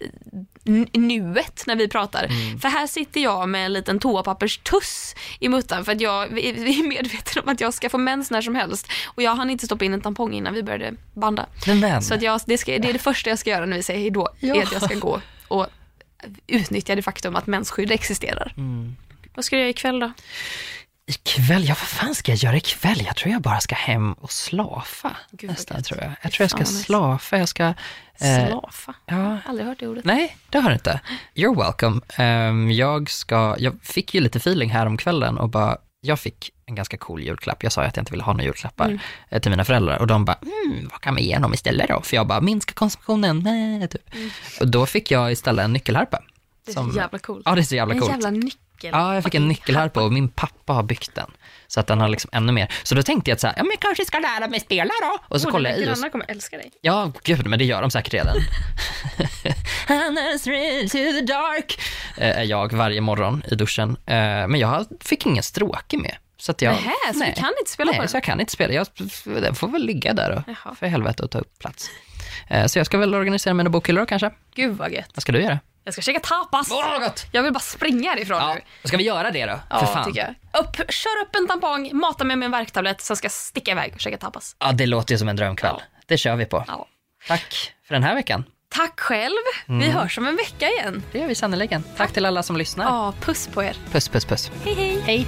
nuet när vi pratar. Mm. För här sitter jag med en liten toapapperstuss i muttan för att jag vi är medveten om att jag ska få mens när som helst. Och jag hann inte stoppa in en tampong innan vi började banda. Men. Så att jag, det, ska, det är det första jag ska göra när vi säger hejdå. Ja. Är att jag ska gå och utnyttja det faktum att mensskydd existerar. Mm. Vad ska du göra ikväll då? Ikväll, ja vad fan ska jag göra ikväll? Jag tror jag bara ska hem och slafa. Gud, nästan tror jag. Jag tror jag ska nice. slafa, jag ska... eh, Slafa? ja, Aldrig hört det ordet. Nej, det har du inte. You're welcome. Ehm, jag, ska, jag fick ju lite feeling här om kvällen och bara, jag fick en ganska cool julklapp. Jag sa ju att jag inte ville ha några julklappar eh, till mina föräldrar och de bara, mm, vad kan vi ge dem istället då? För jag bara, minska konsumtionen, nej, typ. Och då fick jag istället en nyckelharpa. Det är Som- så jävla coolt. Ja, det är så jävla en coolt. jävla nyckel. Ja, jag fick en nyckelharpa och min pappa har byggt den. Så att den har liksom ännu mer. Så då tänkte jag att så här, ja men jag kanske ska lära mig spela då. Och så Åh, kollade jag i och grannar kommer älska dig. Ja, gud, men det gör de säkert redan. (laughs) To the dark, eh, är jag varje morgon i duschen. Eh, Men jag fick ingen stråke med. Så att jag, Nähä, så du kan inte spela nej, på så den? jag kan inte spela. Jag, den får väl ligga där då, Jaha. för helvete och ta upp plats. Eh, Så jag ska väl organisera mina bokhyllor kanske. Gud vad gött. Vad ska du göra? Jag ska käka tapas. Åh, gott! Jag vill bara springa härifrån Ja, nu. ska vi göra det då? Ja, för fan. tycker jag. Upp, kör upp en tampong, mata mig med en värktablett, sen ska jag sticka iväg och käka tapas. Ja, det låter ju som en drömkväll. Det kör vi på. Ja. Tack för den här veckan. Tack själv. Mm. Vi hörs om en vecka igen. Det gör vi sannerligen. Tack till alla som lyssnar. Ja, puss på er. Puss, puss, puss. Hej, hej. Hej.